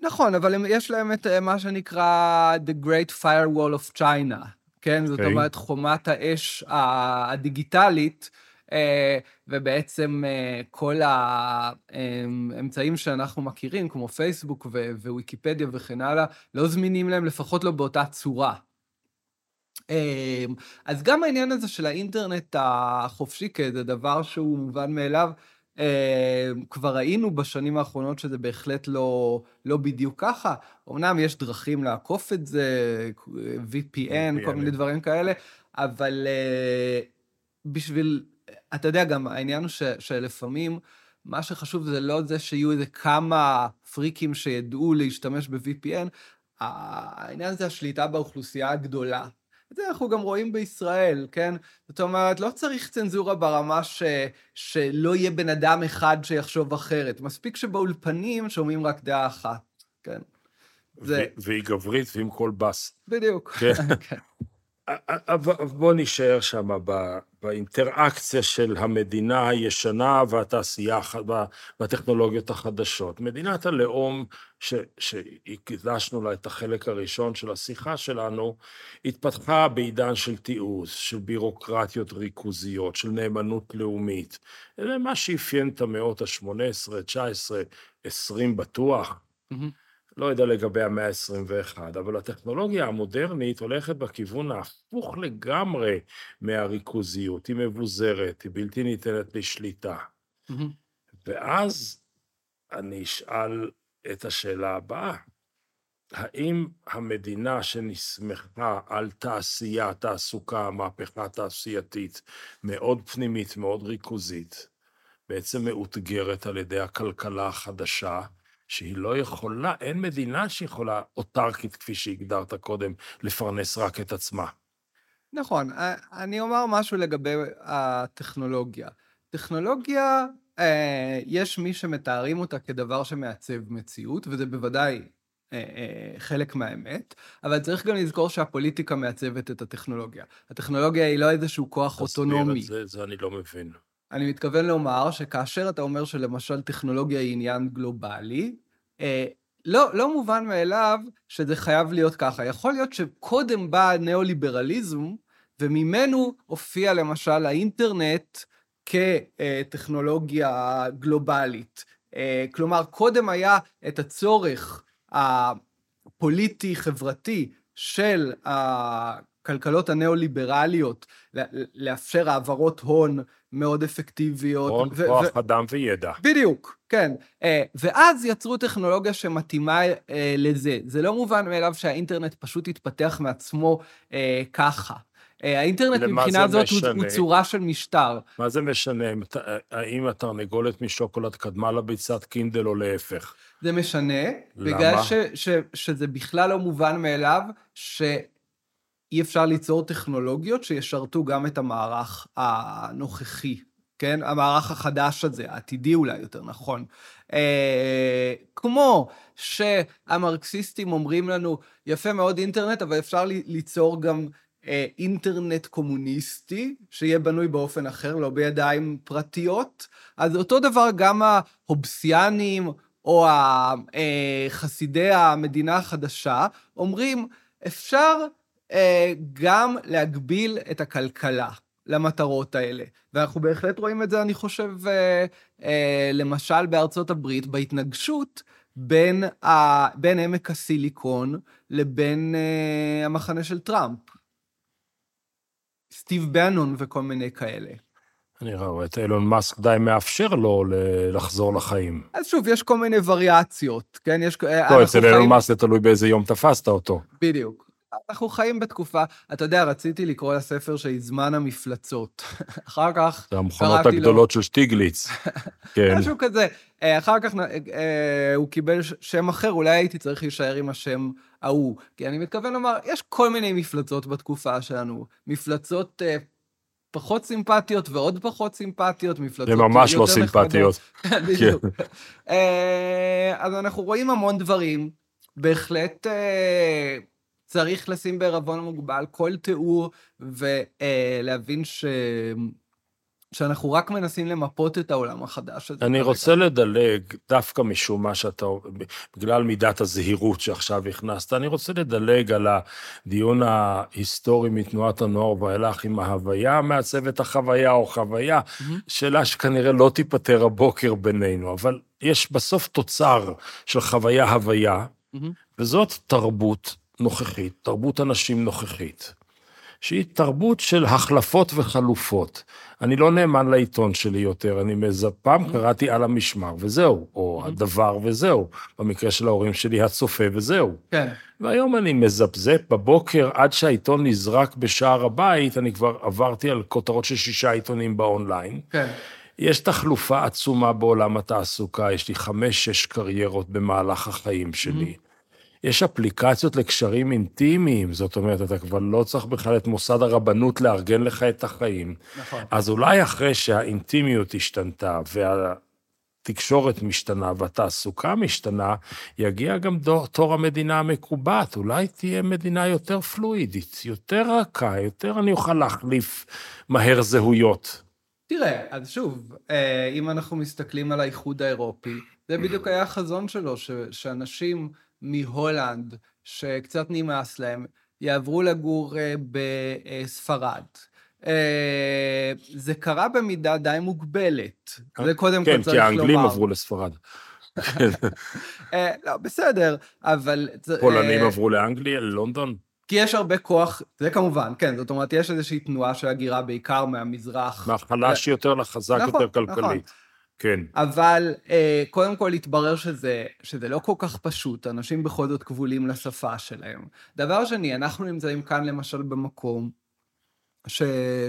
B: נכון, אבל יש להם את אה, מה שנקרא The Great Firewall of China, כן? Okay. זאת אוקיי. אומרת, חומת האש הדיגיטלית, אה, ובעצם אה, כל האמצעים שאנחנו מכירים, כמו פייסבוק וויקיפדיה וכן הלאה, לא זמינים להם, לפחות לא באותה צורה. אמ, אז גם העניין הזה של האינטרנט החופשי כאיזה דבר שהוא מובן מאליו, אמ, כבר ראינו בשנים האחרונות שזה בהחלט לא, לא בדיוק ככה. אמנם יש דרכים לעקוף את זה, VPN, כל מיני דברים כאלה, אבל אה, בשביל, אתה יודע, גם העניין הוא ש, שלפעמים, מה שחשוב זה לא זה שיהיו איזה כמה פריקים שידעו להשתמש ב-VPN, העניין זה השליטה באוכלוסייה הגדולה. את זה אנחנו גם רואים בישראל, כן? זאת אומרת, לא צריך צנזורה ברמה ש... שלא יהיה בן אדם אחד שיחשוב אחרת. מספיק שבאולפנים שומעים רק דעה אחת, כן?
A: זה... והיא גברית ועם קול בס.
B: בדיוק. כן.
A: בוא נשאר שם באינטראקציה של המדינה הישנה והתעשייה והטכנולוגיות החדשות. מדינת הלאום, שהקדשנו לה את החלק הראשון של השיחה שלנו, התפתחה בעידן של תיעוש, של בירוקרטיות ריכוזיות, של נאמנות לאומית. זה מה שאפיין את המאות ה-18, 19, 20 בטוח. Mm-hmm. לא יודע לגבי המאה ה-21, אבל הטכנולוגיה המודרנית הולכת בכיוון ההפוך לגמרי מהריכוזיות. היא מבוזרת, היא בלתי ניתנת לשליטה. Mm-hmm. ואז אני אשאל את השאלה הבאה, האם המדינה שנסמכה על תעשייה, תעסוקה, מהפכה תעשייתית מאוד פנימית, מאוד ריכוזית, בעצם מאותגרת על ידי הכלכלה החדשה, שהיא לא יכולה, אין מדינה שיכולה אוטרקית, כפי שהגדרת קודם, לפרנס רק את עצמה.
B: נכון. אני אומר משהו לגבי הטכנולוגיה. טכנולוגיה, אה, יש מי שמתארים אותה כדבר שמעצב מציאות, וזה בוודאי אה, אה, חלק מהאמת, אבל צריך גם לזכור שהפוליטיקה מעצבת את הטכנולוגיה. הטכנולוגיה היא לא איזשהו כוח אוטונומי.
A: תסביר את זה, זה אני לא מבין.
B: אני מתכוון לומר שכאשר אתה אומר שלמשל טכנולוגיה היא עניין גלובלי, אה, לא, לא מובן מאליו שזה חייב להיות ככה. יכול להיות שקודם בא הניאו-ליברליזם, וממנו הופיע למשל האינטרנט כטכנולוגיה גלובלית. אה, כלומר, קודם היה את הצורך הפוליטי-חברתי של הכלכלות הניאו-ליברליות לאפשר העברות הון מאוד אפקטיביות.
A: הון, ו- כוח ו- אדם וידע.
B: בדיוק, כן. אה, ואז יצרו טכנולוגיה שמתאימה אה, לזה. זה לא מובן מאליו שהאינטרנט פשוט יתפתח מעצמו אה, ככה. האינטרנט מבחינה זאת משנה? הוא צורה של משטר.
A: מה זה משנה? האם התרנגולת משוקולד קדמה לביצת קינדל או להפך?
B: זה משנה, למה? בגלל ש, ש, שזה בכלל לא מובן מאליו, ש... אי אפשר ליצור טכנולוגיות שישרתו גם את המערך הנוכחי, כן? המערך החדש הזה, העתידי אולי יותר נכון. אה, כמו שהמרקסיסטים אומרים לנו, יפה מאוד אינטרנט, אבל אפשר ליצור גם אה, אינטרנט קומוניסטי, שיהיה בנוי באופן אחר, לא בידיים פרטיות. אז אותו דבר גם ההובסיאנים, או אה, חסידי המדינה החדשה, אומרים, אפשר גם להגביל את הכלכלה למטרות האלה. ואנחנו בהחלט רואים את זה, אני חושב, אה, אה, למשל בארצות הברית, בהתנגשות בין, ה, בין עמק הסיליקון לבין המחנה של טראמפ. סטיב בנון וכל מיני כאלה.
A: אני רואה את אילון מאסק די מאפשר לו לחזור לחיים.
B: אז שוב, יש כל מיני וריאציות, כן? יש...
A: לא, אצל אילון מאסק זה תלוי באיזה יום תפסת אותו.
B: בדיוק. אנחנו חיים בתקופה, אתה יודע, רציתי לקרוא לספר של זמן המפלצות. אחר כך
A: זה המכונות הגדולות לו... של שטיגליץ.
B: כן. משהו כזה. אה, אחר כך אה, הוא קיבל שם אחר, אולי הייתי צריך להישאר עם השם ההוא. כי אני מתכוון לומר, יש כל מיני מפלצות בתקופה שלנו. מפלצות אה, פחות סימפטיות ועוד פחות סימפטיות, מפלצות יותר
A: נחמדות. זה ממש לא סימפטיות.
B: בדיוק. כן. אז אנחנו רואים המון דברים. בהחלט צריך לשים בערבון מוגבל כל תיאור ולהבין ש... שאנחנו רק מנסים למפות את העולם החדש הזה.
A: אני רוצה לדלג, דווקא משום מה שאתה, בגלל מידת הזהירות שעכשיו הכנסת, אני רוצה לדלג על הדיון ההיסטורי מתנועת הנוער ואילך עם ההוויה מעצבת החוויה או חוויה, mm-hmm. שאלה שכנראה לא תיפתר הבוקר בינינו, אבל יש בסוף תוצר של חוויה-הוויה, mm-hmm. וזאת תרבות נוכחית, תרבות אנשים נוכחית, שהיא תרבות של החלפות וחלופות. אני לא נאמן לעיתון שלי יותר, אני מז... פעם קראתי על המשמר וזהו, או הדבר וזהו. במקרה של ההורים שלי, הצופה וזהו.
B: כן.
A: והיום אני מזפזפ בבוקר, עד שהעיתון נזרק בשער הבית, אני כבר עברתי על כותרות של שישה עיתונים באונליין.
B: כן.
A: יש תחלופה עצומה בעולם התעסוקה, יש לי חמש-שש קריירות במהלך החיים שלי. יש אפליקציות לקשרים אינטימיים, זאת אומרת, אתה כבר לא צריך בכלל את מוסד הרבנות לארגן לך את החיים.
B: נכון.
A: אז אולי אחרי שהאינטימיות השתנתה, והתקשורת משתנה והתעסוקה משתנה, יגיע גם דור, תור המדינה המקובעת. אולי תהיה מדינה יותר פלואידית, יותר רכה, יותר אני אוכל להחליף מהר זהויות.
B: תראה, אז שוב, אה, אם אנחנו מסתכלים על האיחוד האירופי, זה בדיוק היה החזון שלו, ש- שאנשים מהולנד, שקצת נמאס להם, יעברו לגור אה, בספרד. אה, זה קרה במידה די מוגבלת. זה קודם כל
A: כן,
B: צריך
A: כי
B: לומר.
A: האנגלים עברו לספרד.
B: אה, לא, בסדר, אבל...
A: פולנים עברו לאנגליה, ללונדון.
B: כי יש הרבה כוח, זה כמובן, כן, זאת אומרת, יש איזושהי תנועה של הגירה בעיקר מהמזרח.
A: מהחלש יותר לחזק
B: נכון,
A: יותר
B: נכון.
A: כלכלית. כן.
B: אבל אה, קודם כל התברר שזה, שזה לא כל כך פשוט, אנשים בכל זאת כבולים לשפה שלהם. דבר שני, אנחנו נמצאים כאן למשל במקום ש,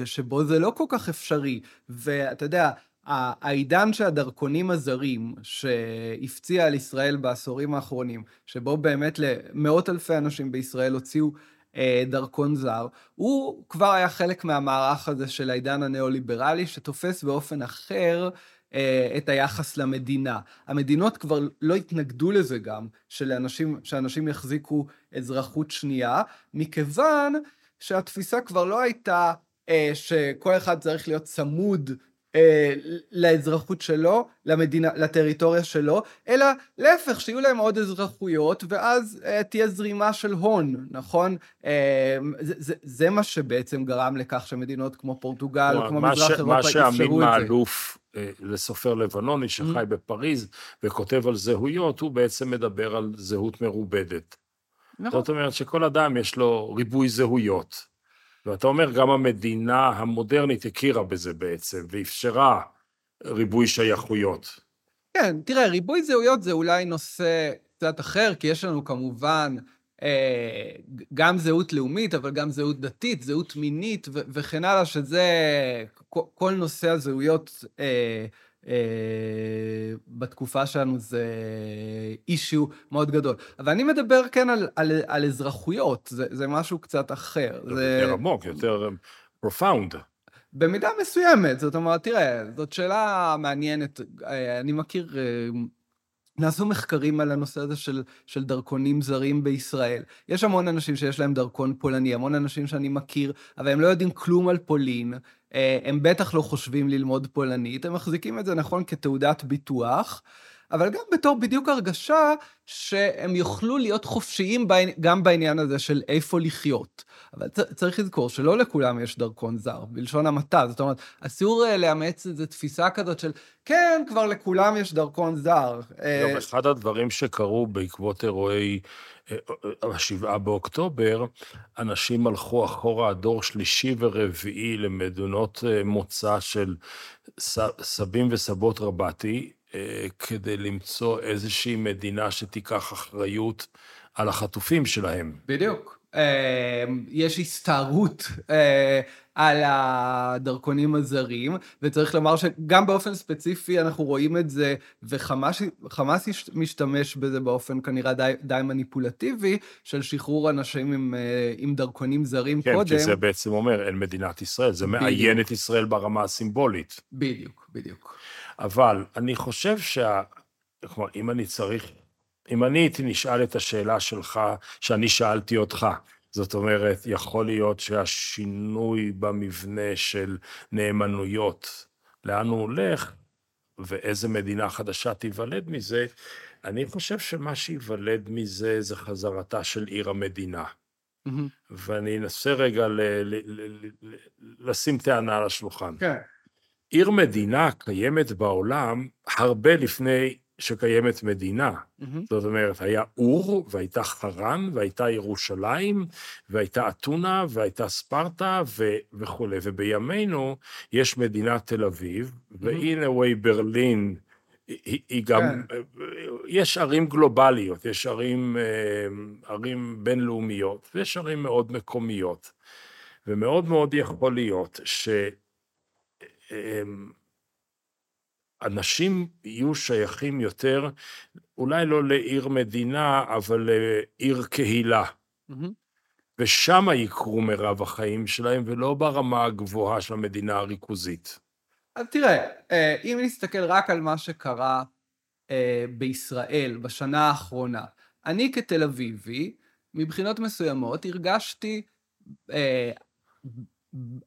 B: שבו זה לא כל כך אפשרי, ואתה יודע, העידן של הדרכונים הזרים שהפציע על ישראל בעשורים האחרונים, שבו באמת למאות אלפי אנשים בישראל הוציאו אה, דרכון זר, הוא כבר היה חלק מהמערך הזה של העידן הניאו-ליברלי, שתופס באופן אחר את היחס למדינה. המדינות כבר לא התנגדו לזה גם, שלאנשים, שאנשים יחזיקו אזרחות שנייה, מכיוון שהתפיסה כבר לא הייתה אה, שכל אחד צריך להיות צמוד אה, לאזרחות שלו, למדינה, לטריטוריה שלו, אלא להפך, שיהיו להם עוד אזרחויות, ואז אה, תהיה זרימה של הון, נכון? אה, זה, זה, זה מה שבעצם גרם לכך שמדינות כמו פורטוגל, או כמו
A: מה
B: מזרח אירופה
A: מה
B: אפשרו את זה.
A: מאלוף, אה, לסופר לבנוני שחי בפריז וכותב על זהויות, הוא בעצם מדבר על זהות מרובדת.
B: נכון.
A: זאת אומרת שכל אדם יש לו ריבוי זהויות. ואתה אומר, גם המדינה המודרנית הכירה בזה בעצם, ואפשרה ריבוי שייכויות.
B: כן, תראה, ריבוי זהויות זה אולי נושא קצת אחר, כי יש לנו כמובן אה, גם זהות לאומית, אבל גם זהות דתית, זהות מינית ו- וכן הלאה, שזה... כל- נושא הזהויות אה, בתקופה שלנו זה אישיו מאוד גדול. אבל אני מדבר כן על, על, על אזרחויות, זה, זה משהו קצת אחר.
A: זה יותר עמוק, יותר profound.
B: במידה מסוימת, זאת אומרת, תראה, זאת שאלה מעניינת. אה, אני מכיר, אה, נעשו מחקרים על הנושא הזה של, של דרכונים זרים בישראל. יש המון אנשים שיש להם דרכון פולני, המון אנשים שאני מכיר, אבל הם לא יודעים כלום על פולין. אה, הם בטח לא חושבים ללמוד פולנית, הם מחזיקים את זה נכון כתעודת ביטוח. אבל גם בתור בדיוק הרגשה שהם יוכלו להיות חופשיים גם בעניין הזה של איפה לחיות. אבל צריך לזכור שלא לכולם יש דרכון זר, בלשון המעטה. זאת אומרת, אסור אה, לאמץ איזו תפיסה כזאת של, כן, כבר לכולם יש דרכון זר. אה,
A: גם אחד הדברים שקרו בעקבות אירועי אה, השבעה באוקטובר, אנשים הלכו אחורה, דור שלישי ורביעי למדינות מוצא של סבים וסבות רבתי, כדי למצוא איזושהי מדינה שתיקח אחריות על החטופים שלהם.
B: בדיוק. אה, יש הסתערות אה, על הדרכונים הזרים, וצריך לומר שגם באופן ספציפי אנחנו רואים את זה, וחמאס משתמש בזה באופן כנראה די, די מניפולטיבי, של שחרור אנשים עם, אה, עם דרכונים זרים
A: כן,
B: קודם.
A: כי זה בעצם אומר, אין מדינת ישראל, זה. מאיין את ישראל ברמה הסימבולית.
B: בדיוק, בדיוק.
A: אבל אני חושב שה... כלומר, אם אני צריך... אם אני הייתי נשאל את השאלה שלך, שאני שאלתי אותך, זאת אומרת, יכול להיות שהשינוי במבנה של נאמנויות, לאן הוא הולך, ואיזה מדינה חדשה תיוולד מזה, אני חושב שמה שייוולד מזה זה חזרתה של עיר המדינה. ואני אנסה רגע ל- ל- ל- ל- לשים טענה על השולחן.
B: כן.
A: עיר מדינה קיימת בעולם הרבה לפני שקיימת מדינה.
B: Mm-hmm.
A: זאת אומרת, היה אור, והייתה חרן, והייתה ירושלים, והייתה אתונה, והייתה ספרטה, ו- וכולי. ובימינו יש מדינת תל אביב, והנה ווי ברלין, היא, היא גם,
B: כן.
A: יש ערים גלובליות, יש ערים, אה, ערים בינלאומיות, ויש ערים מאוד מקומיות. ומאוד מאוד יכול להיות ש... אה, אנשים יהיו שייכים יותר, אולי לא לעיר מדינה, אבל לעיר קהילה.
B: Mm-hmm.
A: ושם יקרו מרב החיים שלהם, ולא ברמה הגבוהה של המדינה הריכוזית.
B: אז תראה, אה, אם נסתכל רק על מה שקרה אה, בישראל בשנה האחרונה, אני כתל אביבי, מבחינות מסוימות, הרגשתי אה,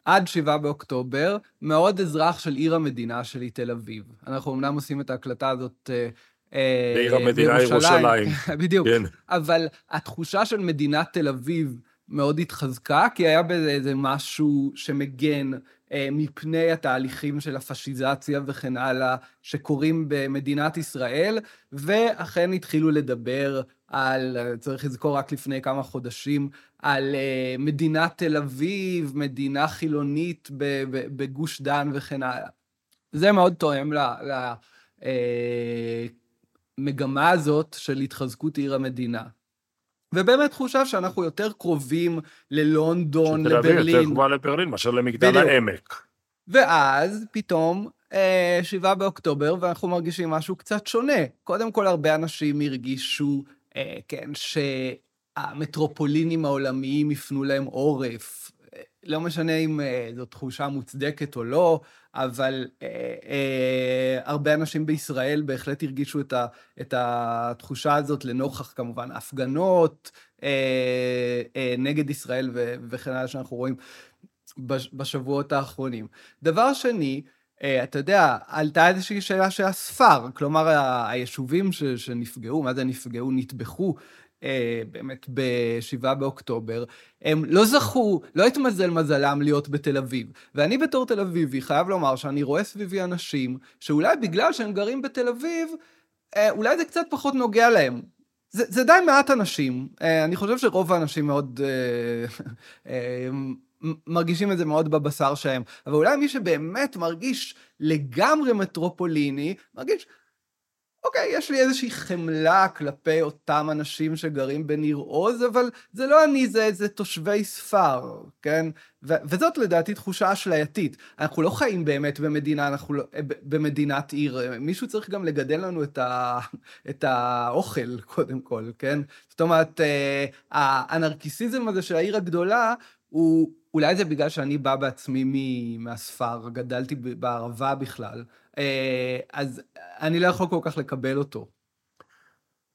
B: עד שבעה באוקטובר, מאוד אזרח של עיר המדינה שלי, תל אביב. אנחנו אמנם עושים את ההקלטה הזאת
A: אה, בעיר המדינה ירושלים.
B: בדיוק. כן. אבל התחושה של מדינת תל אביב מאוד התחזקה, כי היה בזה איזה משהו שמגן אה, מפני התהליכים של הפשיזציה וכן הלאה, שקורים במדינת ישראל, ואכן התחילו לדבר על, צריך לזכור רק לפני כמה חודשים, על uh, מדינת תל אביב, מדינה חילונית בגוש דן וכן הלאה. זה מאוד תואם למגמה uh, הזאת של התחזקות עיר המדינה. ובאמת תחושה שאנחנו יותר קרובים ללונדון, לברלין. שתל אביב
A: יותר קרובה לברלין מאשר למגדל בדיוק. העמק.
B: ואז פתאום, אה, שבעה באוקטובר, ואנחנו מרגישים משהו קצת שונה. קודם כל, הרבה אנשים הרגישו, אה, כן, שהמטרופולינים העולמיים יפנו להם עורף. לא משנה אם אה, זו תחושה מוצדקת או לא, אבל אה, אה, הרבה אנשים בישראל בהחלט הרגישו את, ה, את התחושה הזאת לנוכח כמובן הפגנות אה, אה, נגד ישראל ו, וכן הלאה שאנחנו רואים בשבועות האחרונים. דבר שני, אה, אתה יודע, עלתה איזושהי שאלה של הספר, כלומר, היישובים ש, שנפגעו, מה זה נפגעו? נטבחו. אה, באמת ב-7 באוקטובר, הם לא זכו, לא התמזל מזלם להיות בתל אביב. ואני בתור תל אביבי חייב לומר שאני רואה סביבי אנשים שאולי בגלל שהם גרים בתל אביב, אה, אולי זה קצת פחות נוגע להם. זה, זה די מעט אנשים. אה, אני חושב שרוב האנשים מאוד... מרגישים את זה מאוד בבשר שלהם, אבל אולי מי שבאמת מרגיש לגמרי מטרופוליני, מרגיש, אוקיי, יש לי איזושהי חמלה כלפי אותם אנשים שגרים בניר עוז, אבל זה לא אני, זה, זה תושבי ספר, כן? ו- וזאת לדעתי תחושה אשלייתית. אנחנו לא חיים באמת במדינה, אנחנו לא, במדינת עיר. מישהו צריך גם לגדל לנו את, ה, את האוכל, קודם כל, כן? זאת אומרת, אה, הנרקיסיזם הזה של העיר הגדולה, הוא, אולי זה בגלל שאני בא בעצמי מהספר, גדלתי בערבה בכלל, אה, אז אני לא יכול כל כך לקבל אותו.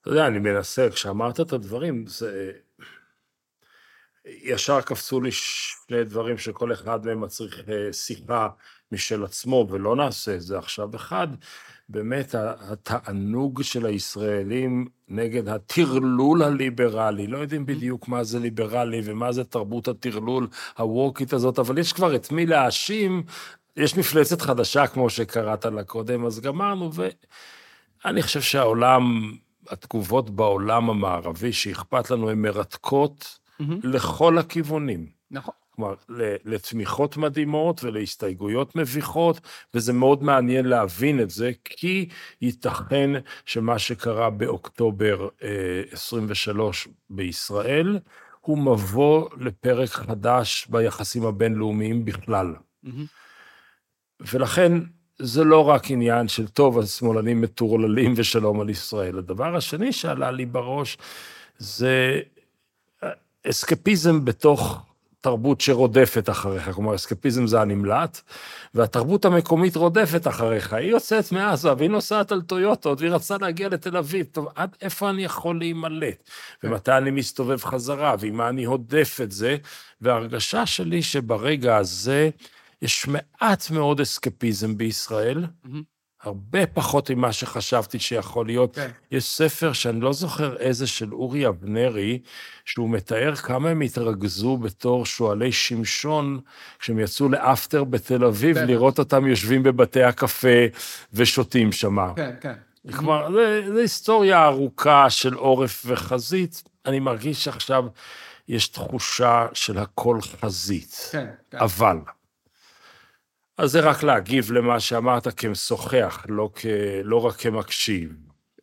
A: אתה יודע, אני מנסה, כשאמרת את הדברים, זה... ישר קפצו לי שני דברים שכל אחד מהם מצריך אה, שיחה משל עצמו, ולא נעשה את זה עכשיו. אחד, באמת התענוג של הישראלים נגד הטרלול הליברלי. לא יודעים בדיוק מה זה ליברלי ומה זה תרבות הטרלול הווקית הזאת, אבל יש כבר את מי להאשים. יש מפלצת חדשה, כמו שקראת לה קודם, אז גמרנו, ואני חושב שהעולם, התגובות בעולם המערבי שאכפת לנו, הן מרתקות mm-hmm. לכל הכיוונים.
B: נכון.
A: כלומר, לתמיכות מדהימות ולהסתייגויות מביכות, וזה מאוד מעניין להבין את זה, כי ייתכן שמה שקרה באוקטובר 23 אה, בישראל, הוא מבוא לפרק חדש ביחסים הבינלאומיים בכלל. Mm-hmm. ולכן זה לא רק עניין של טוב, השמאלנים מטורללים ושלום על ישראל. הדבר השני שעלה לי בראש זה אה, אסקפיזם בתוך תרבות שרודפת אחריך, כלומר, אסקפיזם זה הנמלט, והתרבות המקומית רודפת אחריך. היא יוצאת מעזה, והיא נוסעת על טויוטות, והיא רצתה להגיע לתל אביב. טוב, עד איפה אני יכול להימלט? ומתי אני מסתובב חזרה, ועם מה אני הודף את זה? וההרגשה שלי שברגע הזה יש מעט מאוד אסקפיזם בישראל. Mm-hmm. הרבה פחות ממה שחשבתי שיכול להיות. כן. יש ספר שאני לא זוכר איזה, של אורי אבנרי, שהוא מתאר כמה הם התרכזו בתור שועלי שמשון, כשהם יצאו לאפטר בתל אביב, כן. לראות אותם יושבים בבתי הקפה ושותים שם.
B: כן, כן.
A: כלומר, זו היסטוריה ארוכה של עורף וחזית. אני מרגיש שעכשיו יש תחושה של הכל חזית.
B: כן, כן.
A: אבל, אז זה רק להגיב למה שאמרת כמשוחח, לא, כ... לא רק כמקשיב.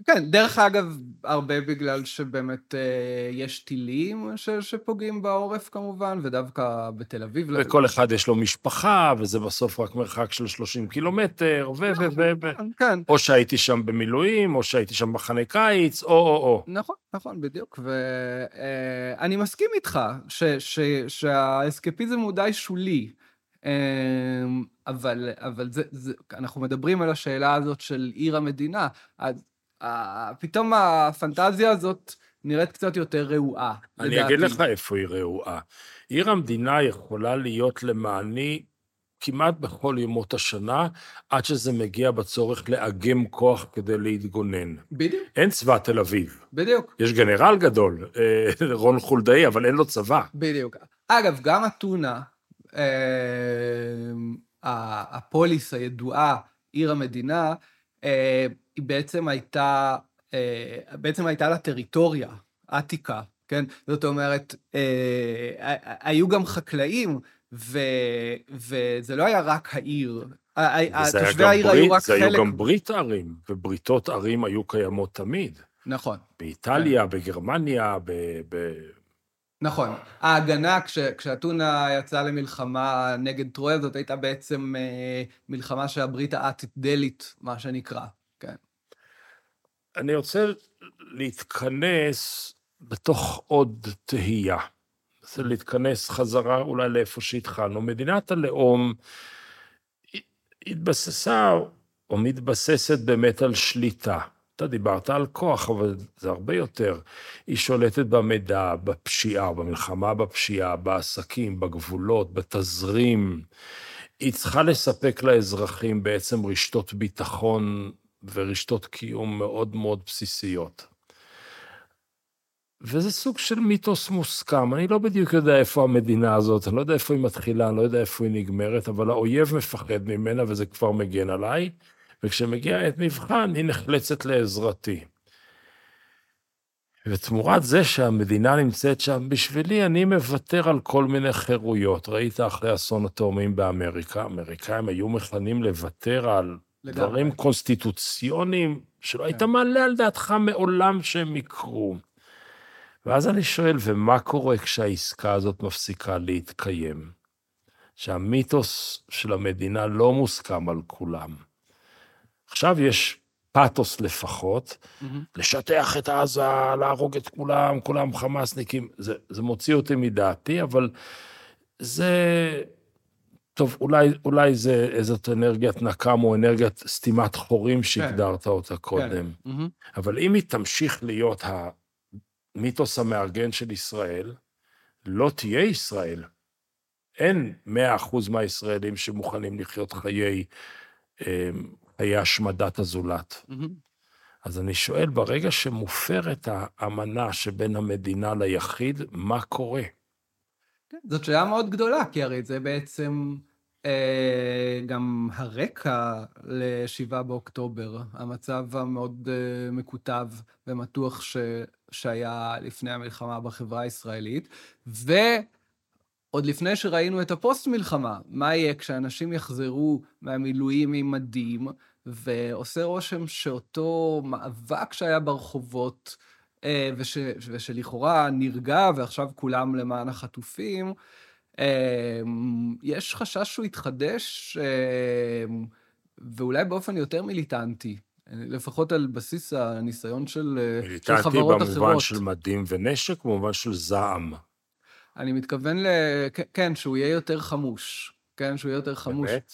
B: כן, דרך אגב, הרבה בגלל שבאמת אה, יש טילים ש, שפוגעים בעורף כמובן, ודווקא בתל אביב.
A: וכל אחד יש לו משפחה, וזה בסוף רק מרחק של 30 קילומטר, ו... ו... ו... ו...
B: כן, כן.
A: או שהייתי שם במילואים, או שהייתי שם מחנה קיץ, או או או.
B: נכון, נכון, בדיוק. ואני מסכים איתך ש, ש, שהאסקפיזם הוא די שולי. אה, אבל, אבל זה, זה, אנחנו מדברים על השאלה הזאת של עיר המדינה, אז אה, פתאום הפנטזיה הזאת נראית קצת יותר רעועה,
A: אני
B: לדעתי.
A: אגיד לך איפה היא רעועה. עיר המדינה יכולה להיות למעני כמעט בכל ימות השנה, עד שזה מגיע בצורך לאגם כוח כדי להתגונן.
B: בדיוק,
A: אין צבא תל אביב.
B: בדיוק,
A: יש גנרל גדול, אה, רון חולדאי, אבל אין לו צבא.
B: בדיוק. אגב, גם אתונה, הפוליס הידועה, עיר המדינה, אה, היא בעצם הייתה, אה, בעצם הייתה לה טריטוריה, עתיקה, כן? זאת אומרת, אה, היו גם חקלאים, ו, וזה לא היה רק העיר. תושבי העיר
A: ברית-
B: היו רק
A: זה היו
B: חלק...
A: גם ברית ערים, ובריתות ערים היו קיימות תמיד.
B: נכון.
A: באיטליה,
B: כן.
A: בגרמניה, ב... ב...
B: נכון. ההגנה, כש, כשאתונה יצאה למלחמה נגד טרויה, זאת הייתה בעצם אה, מלחמה של הברית האטית-דלית, מה שנקרא. כן.
A: אני רוצה להתכנס בתוך עוד תהייה. זה להתכנס חזרה אולי לאיפה שהתחלנו. מדינת הלאום התבססה, או מתבססת באמת על שליטה. אתה דיברת על כוח, אבל זה הרבה יותר. היא שולטת במידע, בפשיעה, במלחמה בפשיעה, בעסקים, בגבולות, בתזרים. היא צריכה לספק לאזרחים בעצם רשתות ביטחון ורשתות קיום מאוד מאוד בסיסיות. וזה סוג של מיתוס מוסכם. אני לא בדיוק יודע איפה המדינה הזאת, אני לא יודע איפה היא מתחילה, אני לא יודע איפה היא נגמרת, אבל האויב מפחד ממנה וזה כבר מגן עליי, וכשמגיע עת מבחן, היא נחלצת לעזרתי. ותמורת זה שהמדינה נמצאת שם בשבילי, אני מוותר על כל מיני חירויות. ראית אחרי אסון התאומים באמריקה, האמריקאים היו מוכנים לוותר על
B: לגמרי.
A: דברים קונסטיטוציוניים שלא היית
B: כן.
A: מעלה על דעתך מעולם שהם יקרו. ואז אני שואל, ומה קורה כשהעסקה הזאת מפסיקה להתקיים? שהמיתוס של המדינה לא מוסכם על כולם. עכשיו יש פתוס לפחות,
B: מהמם.
A: לשטח את עזה, להרוג את כולם, כולם חמאסניקים, זה, זה מוציא אותי מדעתי, אבל זה... טוב, אולי, אולי זה איזאת אנרגיית נקם או אנרגיית סתימת חורים שהגדרת אותה קודם.
B: כן. מהמם.
A: אבל אם היא תמשיך להיות המיתוס המארגן של ישראל, לא תהיה ישראל. אין מאה אחוז מהישראלים שמוכנים לחיות חיי, חיי השמדת הזולת. אז אני שואל, ברגע שמופרת האמנה שבין המדינה ליחיד, מה קורה?
B: כן, זאת שאלה מאוד גדולה, כי הרי זה בעצם אה, גם הרקע ל-7 באוקטובר, המצב המאוד אה, מקוטב ומתוח ש, שהיה לפני המלחמה בחברה הישראלית, ועוד לפני שראינו את הפוסט-מלחמה, מה יהיה כשאנשים יחזרו מהמילואים עם מדים, ועושה רושם שאותו מאבק שהיה ברחובות, אה, וש, ושלכאורה נרגע, ועכשיו כולם למען החטופים, אה, יש חשש שהוא יתחדש, אה, ואולי באופן יותר מיליטנטי, לפחות על בסיס הניסיון של, של
A: מיליטנטי
B: חברות
A: במובן
B: אחרות.
A: של מדים ונשק, במובן של זעם.
B: אני מתכוון ל... כן, שהוא יהיה יותר חמוש. כן, שהוא יהיה יותר חמוש.
A: באמת?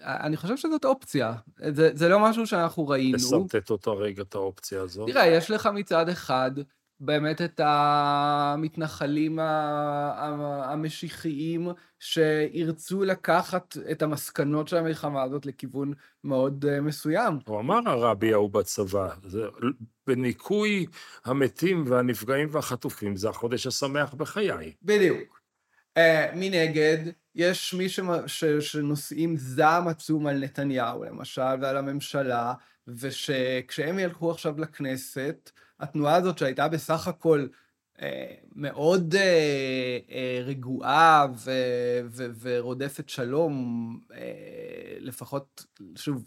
B: אני חושב שזאת אופציה. זה, זה לא משהו שאנחנו ראינו.
A: לשרטט אותה רגע, את האופציה הזאת.
B: תראה, יש לך מצד אחד באמת את המתנחלים המשיחיים שירצו לקחת את המסקנות של המלחמה הזאת לכיוון מאוד אה, מסוים.
A: הוא אמר הרבי ההוא בצבא, זה, בניקוי המתים והנפגעים והחטופים, זה החודש השמח בחיי.
B: בדיוק. מנגד, יש מי שנושאים זעם עצום על נתניהו, למשל, ועל הממשלה, ושכשהם ילכו עכשיו לכנסת, התנועה הזאת שהייתה בסך הכל מאוד רגועה ורודפת שלום, לפחות, שוב,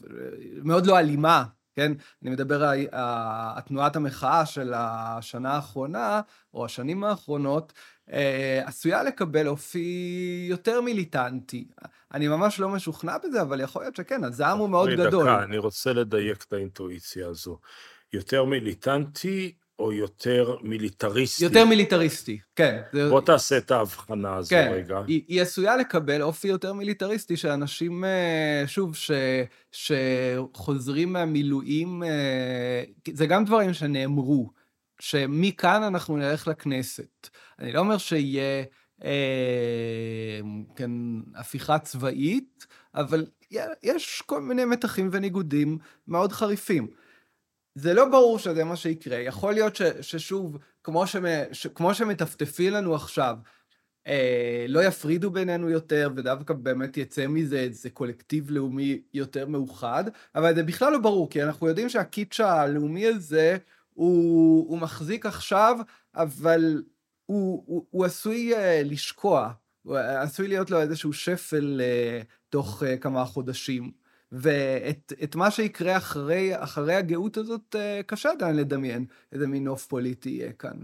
B: מאוד לא אלימה, כן? אני מדבר על התנועת המחאה של השנה האחרונה, או השנים האחרונות, עשויה לקבל אופי יותר מיליטנטי. אני ממש לא משוכנע בזה, אבל יכול להיות שכן, הזעם הוא מאוד גדול.
A: דקה, אני רוצה לדייק את האינטואיציה הזו. יותר מיליטנטי או יותר מיליטריסטי?
B: יותר מיליטריסטי, כן.
A: בוא תעשה את ההבחנה הזו
B: כן,
A: רגע.
B: היא, היא עשויה לקבל אופי יותר מיליטריסטי, שאנשים, שוב, ש, שחוזרים מהמילואים, זה גם דברים שנאמרו, שמכאן אנחנו נלך לכנסת. אני לא אומר שיהיה, כן, הפיכה צבאית, אבל יש כל מיני מתחים וניגודים מאוד חריפים. זה לא ברור שזה מה שיקרה. יכול להיות ש, ששוב, כמו, שמ, ש, כמו שמטפטפים לנו עכשיו, אה, לא יפרידו בינינו יותר, ודווקא באמת יצא מזה איזה קולקטיב לאומי יותר מאוחד, אבל זה בכלל לא ברור, כי אנחנו יודעים שהקיץ' הלאומי הזה, הוא, הוא מחזיק עכשיו, אבל הוא, הוא, הוא עשוי uh, לשקוע, הוא עשוי להיות לו איזשהו שפל uh, תוך uh, כמה חודשים. ואת מה שיקרה אחרי, אחרי הגאות הזאת, קשה עדיין לדמיין איזה מין נוף פוליטי יהיה כאן.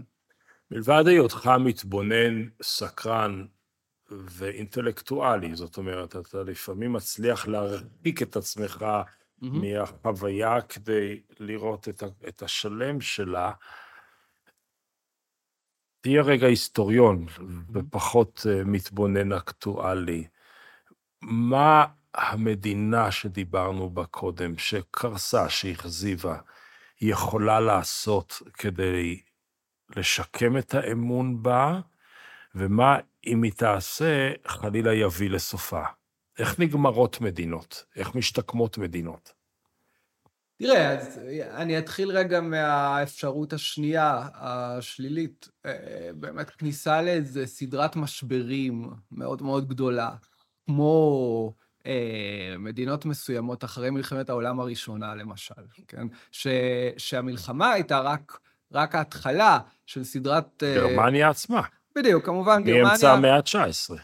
A: מלבד היותך מתבונן, סקרן ואינטלקטואלי, זאת אומרת, אתה לפעמים מצליח להרחיק את עצמך mm-hmm. מהחוויה כדי לראות את, את השלם שלה. תהיה רגע היסטוריון ופחות מתבונן אקטואלי. מה המדינה שדיברנו בה קודם, שקרסה, שהכזיבה, יכולה לעשות כדי לשקם את האמון בה, ומה אם היא תעשה, חלילה יביא לסופה. איך נגמרות מדינות? איך משתקמות מדינות?
B: תראה, אז אני אתחיל רגע מהאפשרות השנייה, השלילית. באמת, כניסה לאיזו סדרת משברים מאוד מאוד גדולה, כמו מדינות מסוימות אחרי מלחמת העולם הראשונה, למשל, כן? ש, שהמלחמה הייתה רק, רק ההתחלה של סדרת...
A: גרמניה עצמה.
B: בדיוק, כמובן, גרמניה...
A: מאמצע המאה ה-19.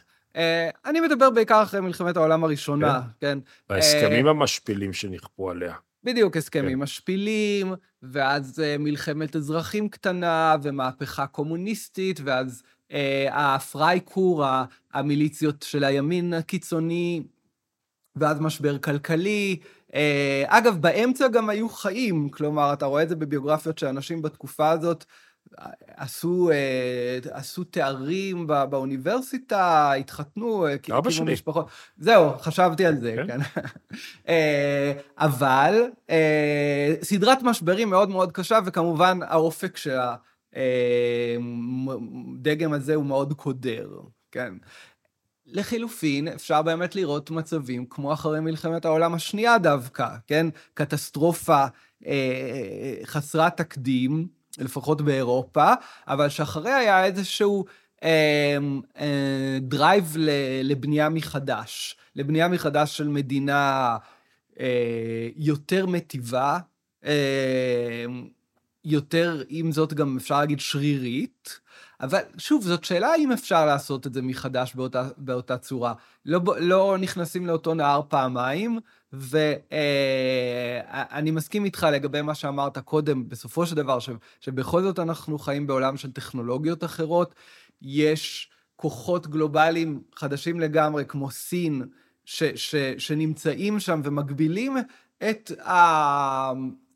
B: אני מדבר בעיקר אחרי מלחמת העולם הראשונה, כן?
A: כן? בהסכמים המשפילים שנכפו עליה.
B: בדיוק, הסכמים כן. משפילים, ואז מלחמת אזרחים קטנה, ומהפכה קומוניסטית, ואז הפרייקור, המיליציות של הימין הקיצוני, ואז משבר כלכלי. אגב, באמצע גם היו חיים, כלומר, אתה רואה את זה בביוגרפיות שאנשים בתקופה הזאת עשו, עשו תארים באוניברסיטה, התחתנו,
A: אבא שלי.
B: משפחות. זהו, חשבתי על זה, כן. כן. אבל סדרת משברים מאוד מאוד קשה, וכמובן האופק של הדגם הזה הוא מאוד קודר, כן. לחילופין, אפשר באמת לראות מצבים כמו אחרי מלחמת העולם השנייה דווקא, כן? קטסטרופה אה, חסרת תקדים, לפחות באירופה, אבל שאחריה היה איזשהו אה, אה, drive לבנייה מחדש, לבנייה מחדש של מדינה אה, יותר מטיבה, אה, יותר, עם זאת גם אפשר להגיד שרירית, אבל שוב, זאת שאלה האם אפשר לעשות את זה מחדש באותה, באותה צורה. לא, לא נכנסים לאותו נהר פעמיים, ואני אה, מסכים איתך לגבי מה שאמרת קודם, בסופו של דבר, ש, שבכל זאת אנחנו חיים בעולם של טכנולוגיות אחרות, יש כוחות גלובליים חדשים לגמרי, כמו סין, ש, ש, שנמצאים שם ומגבילים את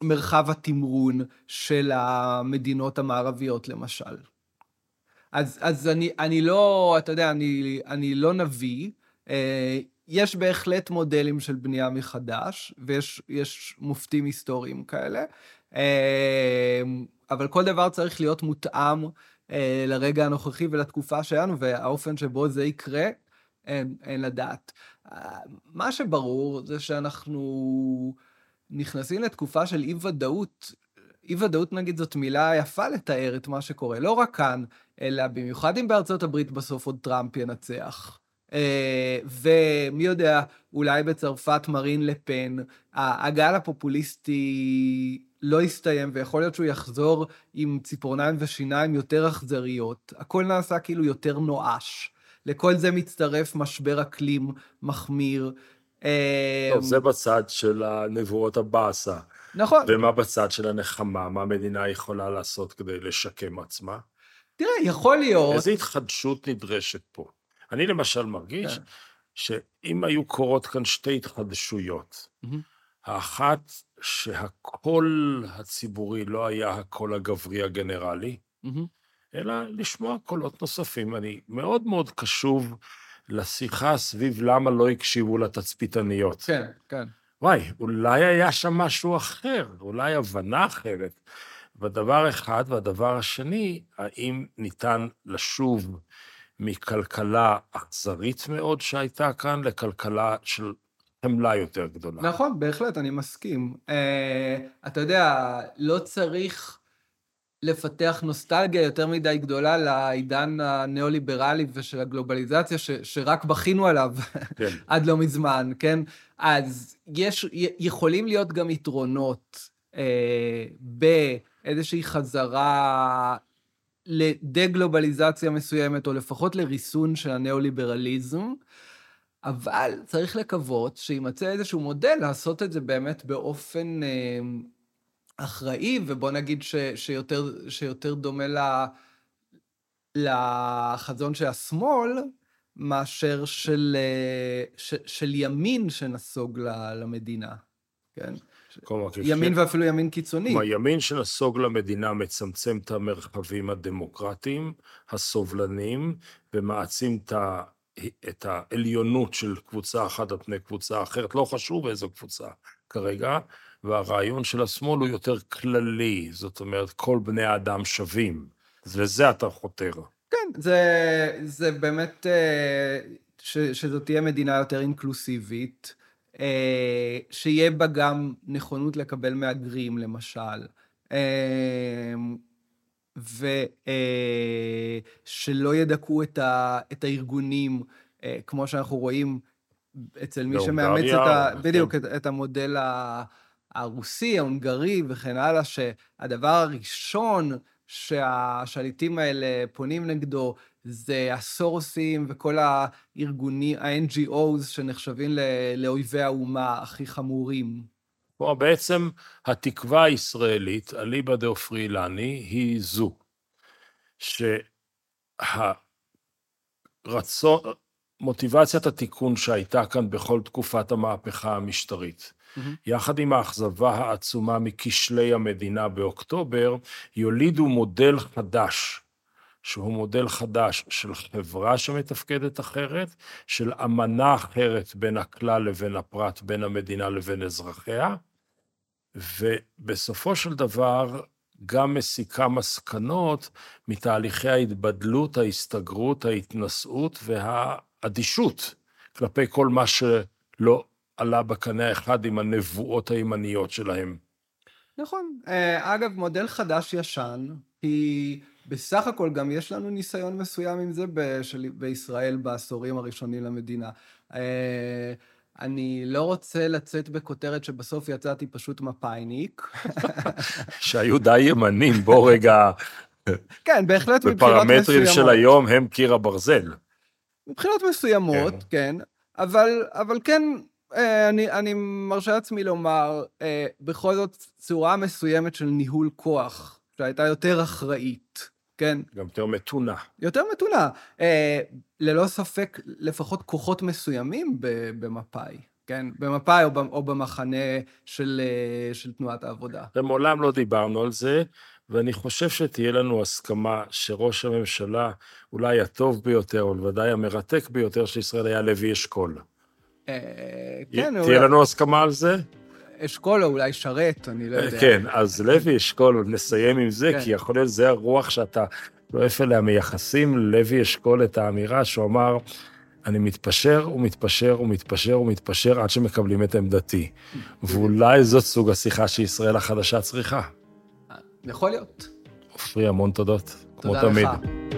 B: מרחב התמרון של המדינות המערביות, למשל. אז, אז אני, אני לא, אתה יודע, אני, אני לא נביא. אה, יש בהחלט מודלים של בנייה מחדש, ויש מופתים היסטוריים כאלה, אה, אבל כל דבר צריך להיות מותאם אה, לרגע הנוכחי ולתקופה שלנו, והאופן שבו זה יקרה, אין, אין לדעת. מה שברור זה שאנחנו נכנסים לתקופה של אי-ודאות אי-ודאות, נגיד, זאת מילה יפה לתאר את מה שקורה, לא רק כאן, אלא במיוחד אם בארצות הברית בסוף עוד טראמפ ינצח. אה, ומי יודע, אולי בצרפת מרין לפן, הגל הפופוליסטי לא יסתיים, ויכול להיות שהוא יחזור עם ציפורניים ושיניים יותר אכזריות. הכל נעשה כאילו יותר נואש. לכל זה מצטרף משבר אקלים מחמיר.
A: אה, טוב, זה בצד של הנבואות הבאסה.
B: נכון.
A: ומה בצד של הנחמה? מה המדינה יכולה לעשות כדי לשקם עצמה?
B: תראה, יכול להיות...
A: איזו התחדשות נדרשת פה? אני למשל מרגיש כן. שאם היו קורות כאן שתי התחדשויות, mm-hmm. האחת, שהקול הציבורי לא היה הקול הגברי הגנרלי, mm-hmm. אלא לשמוע קולות נוספים. אני מאוד מאוד קשוב לשיחה סביב למה לא הקשיבו לתצפיתניות.
B: כן, כן.
A: וואי, אולי היה שם משהו אחר, אולי הבנה אחרת. ודבר אחד, והדבר השני, האם ניתן לשוב מכלכלה אכזרית מאוד שהייתה כאן לכלכלה של חמלה יותר גדולה.
B: נכון, בהחלט, אני מסכים. Uh, אתה יודע, לא צריך לפתח נוסטלגיה יותר מדי גדולה לעידן הניאו-ליברלי ושל הגלובליזציה, ש, שרק בכינו עליו כן. עד לא מזמן, כן? אז יש, יכולים להיות גם יתרונות uh, באיזושהי חזרה לדה-גלובליזציה מסוימת, או לפחות לריסון של הניאו-ליברליזם, אבל צריך לקוות שימצא איזשהו מודל לעשות את זה באמת באופן אה, אחראי, ובוא נגיד ש, שיותר, שיותר דומה ל, לחזון של השמאל, מאשר של, אה, ש, של ימין שנסוג למדינה, כן? כלומר, ימין כש... ואפילו ימין קיצוני.
A: כלומר, ימין שנסוג למדינה מצמצם את המרחבים הדמוקרטיים, הסובלניים, ומעצים את, ה... את העליונות של קבוצה אחת על פני קבוצה אחרת, לא חשוב איזו קבוצה כרגע, והרעיון של השמאל הוא יותר כללי, זאת אומרת, כל בני האדם שווים. לזה אתה חותר.
B: כן, זה, זה באמת, אה, ש, שזאת תהיה מדינה יותר אינקלוסיבית. אה, שיהיה בה גם נכונות לקבל מהגרים, למשל, אה, ושלא אה, ידכאו את, ה, את הארגונים, כמו שאנחנו רואים אצל מי שמאמץ את, ה, כן. בדיוק, את, את המודל הרוסי, ההונגרי וכן הלאה, שהדבר הראשון שהשליטים האלה פונים נגדו זה הסורסים וכל הארגונים, ה-NGOs שנחשבים לאויבי האומה הכי חמורים.
A: כלומר, בעצם התקווה הישראלית, אליבא דאופרילני, היא זו, שהרצון, מוטיבציית התיקון שהייתה כאן בכל תקופת המהפכה המשטרית, mm-hmm. יחד עם האכזבה העצומה מכשלי המדינה באוקטובר, יולידו מודל חדש שהוא מודל חדש של חברה שמתפקדת אחרת, של אמנה אחרת בין הכלל לבין הפרט, בין המדינה לבין אזרחיה, ובסופו של דבר גם מסיקה מסקנות מתהליכי ההתבדלות, ההסתגרות, ההתנשאות והאדישות כלפי כל מה שלא עלה בקנה אחד עם הנבואות הימניות שלהם.
B: נכון. אה, אגב, מודל חדש-ישן היא... בסך הכל גם יש לנו ניסיון מסוים עם זה בשל, בישראל בעשורים הראשונים למדינה. אה, אני לא רוצה לצאת בכותרת שבסוף יצאתי פשוט מפאיניק.
A: שהיו די ימנים, בוא רגע...
B: כן, בהחלט מבחינות מסוימות.
A: בפרמטרים של היום הם קיר הברזל.
B: מבחינות מסוימות, כן, כן אבל, אבל כן, אה, אני, אני מרשה לעצמי לומר, אה, בכל זאת צורה מסוימת של ניהול כוח, שהייתה יותר אחראית. כן.
A: גם יותר מתונה.
B: יותר מתונה. אה, ללא ספק, לפחות כוחות מסוימים במפא"י, כן? במפא"י או, או במחנה של, אה, של תנועת העבודה.
A: ומעולם לא דיברנו על זה, ואני חושב שתהיה לנו הסכמה שראש הממשלה, אולי הטוב ביותר, או בוודאי המרתק ביותר של ישראל, היה לוי אשכול. אה, כן, תהיה אולי... לנו הסכמה על זה?
B: אשכול או אולי שרת, אני לא יודע.
A: כן, אז לוי אשכול, נסיים עם זה, כן. כי יכול להיות זה הרוח שאתה שואף אליה, מייחסים ללוי אשכול את האמירה שהוא אמר, אני מתפשר ומתפשר ומתפשר ומתפשר עד שמקבלים את עמדתי. ואולי זאת סוג השיחה שישראל החדשה צריכה.
B: יכול להיות.
A: עופרי, המון תודות.
B: תודה
A: כמו תמיד.
B: לך.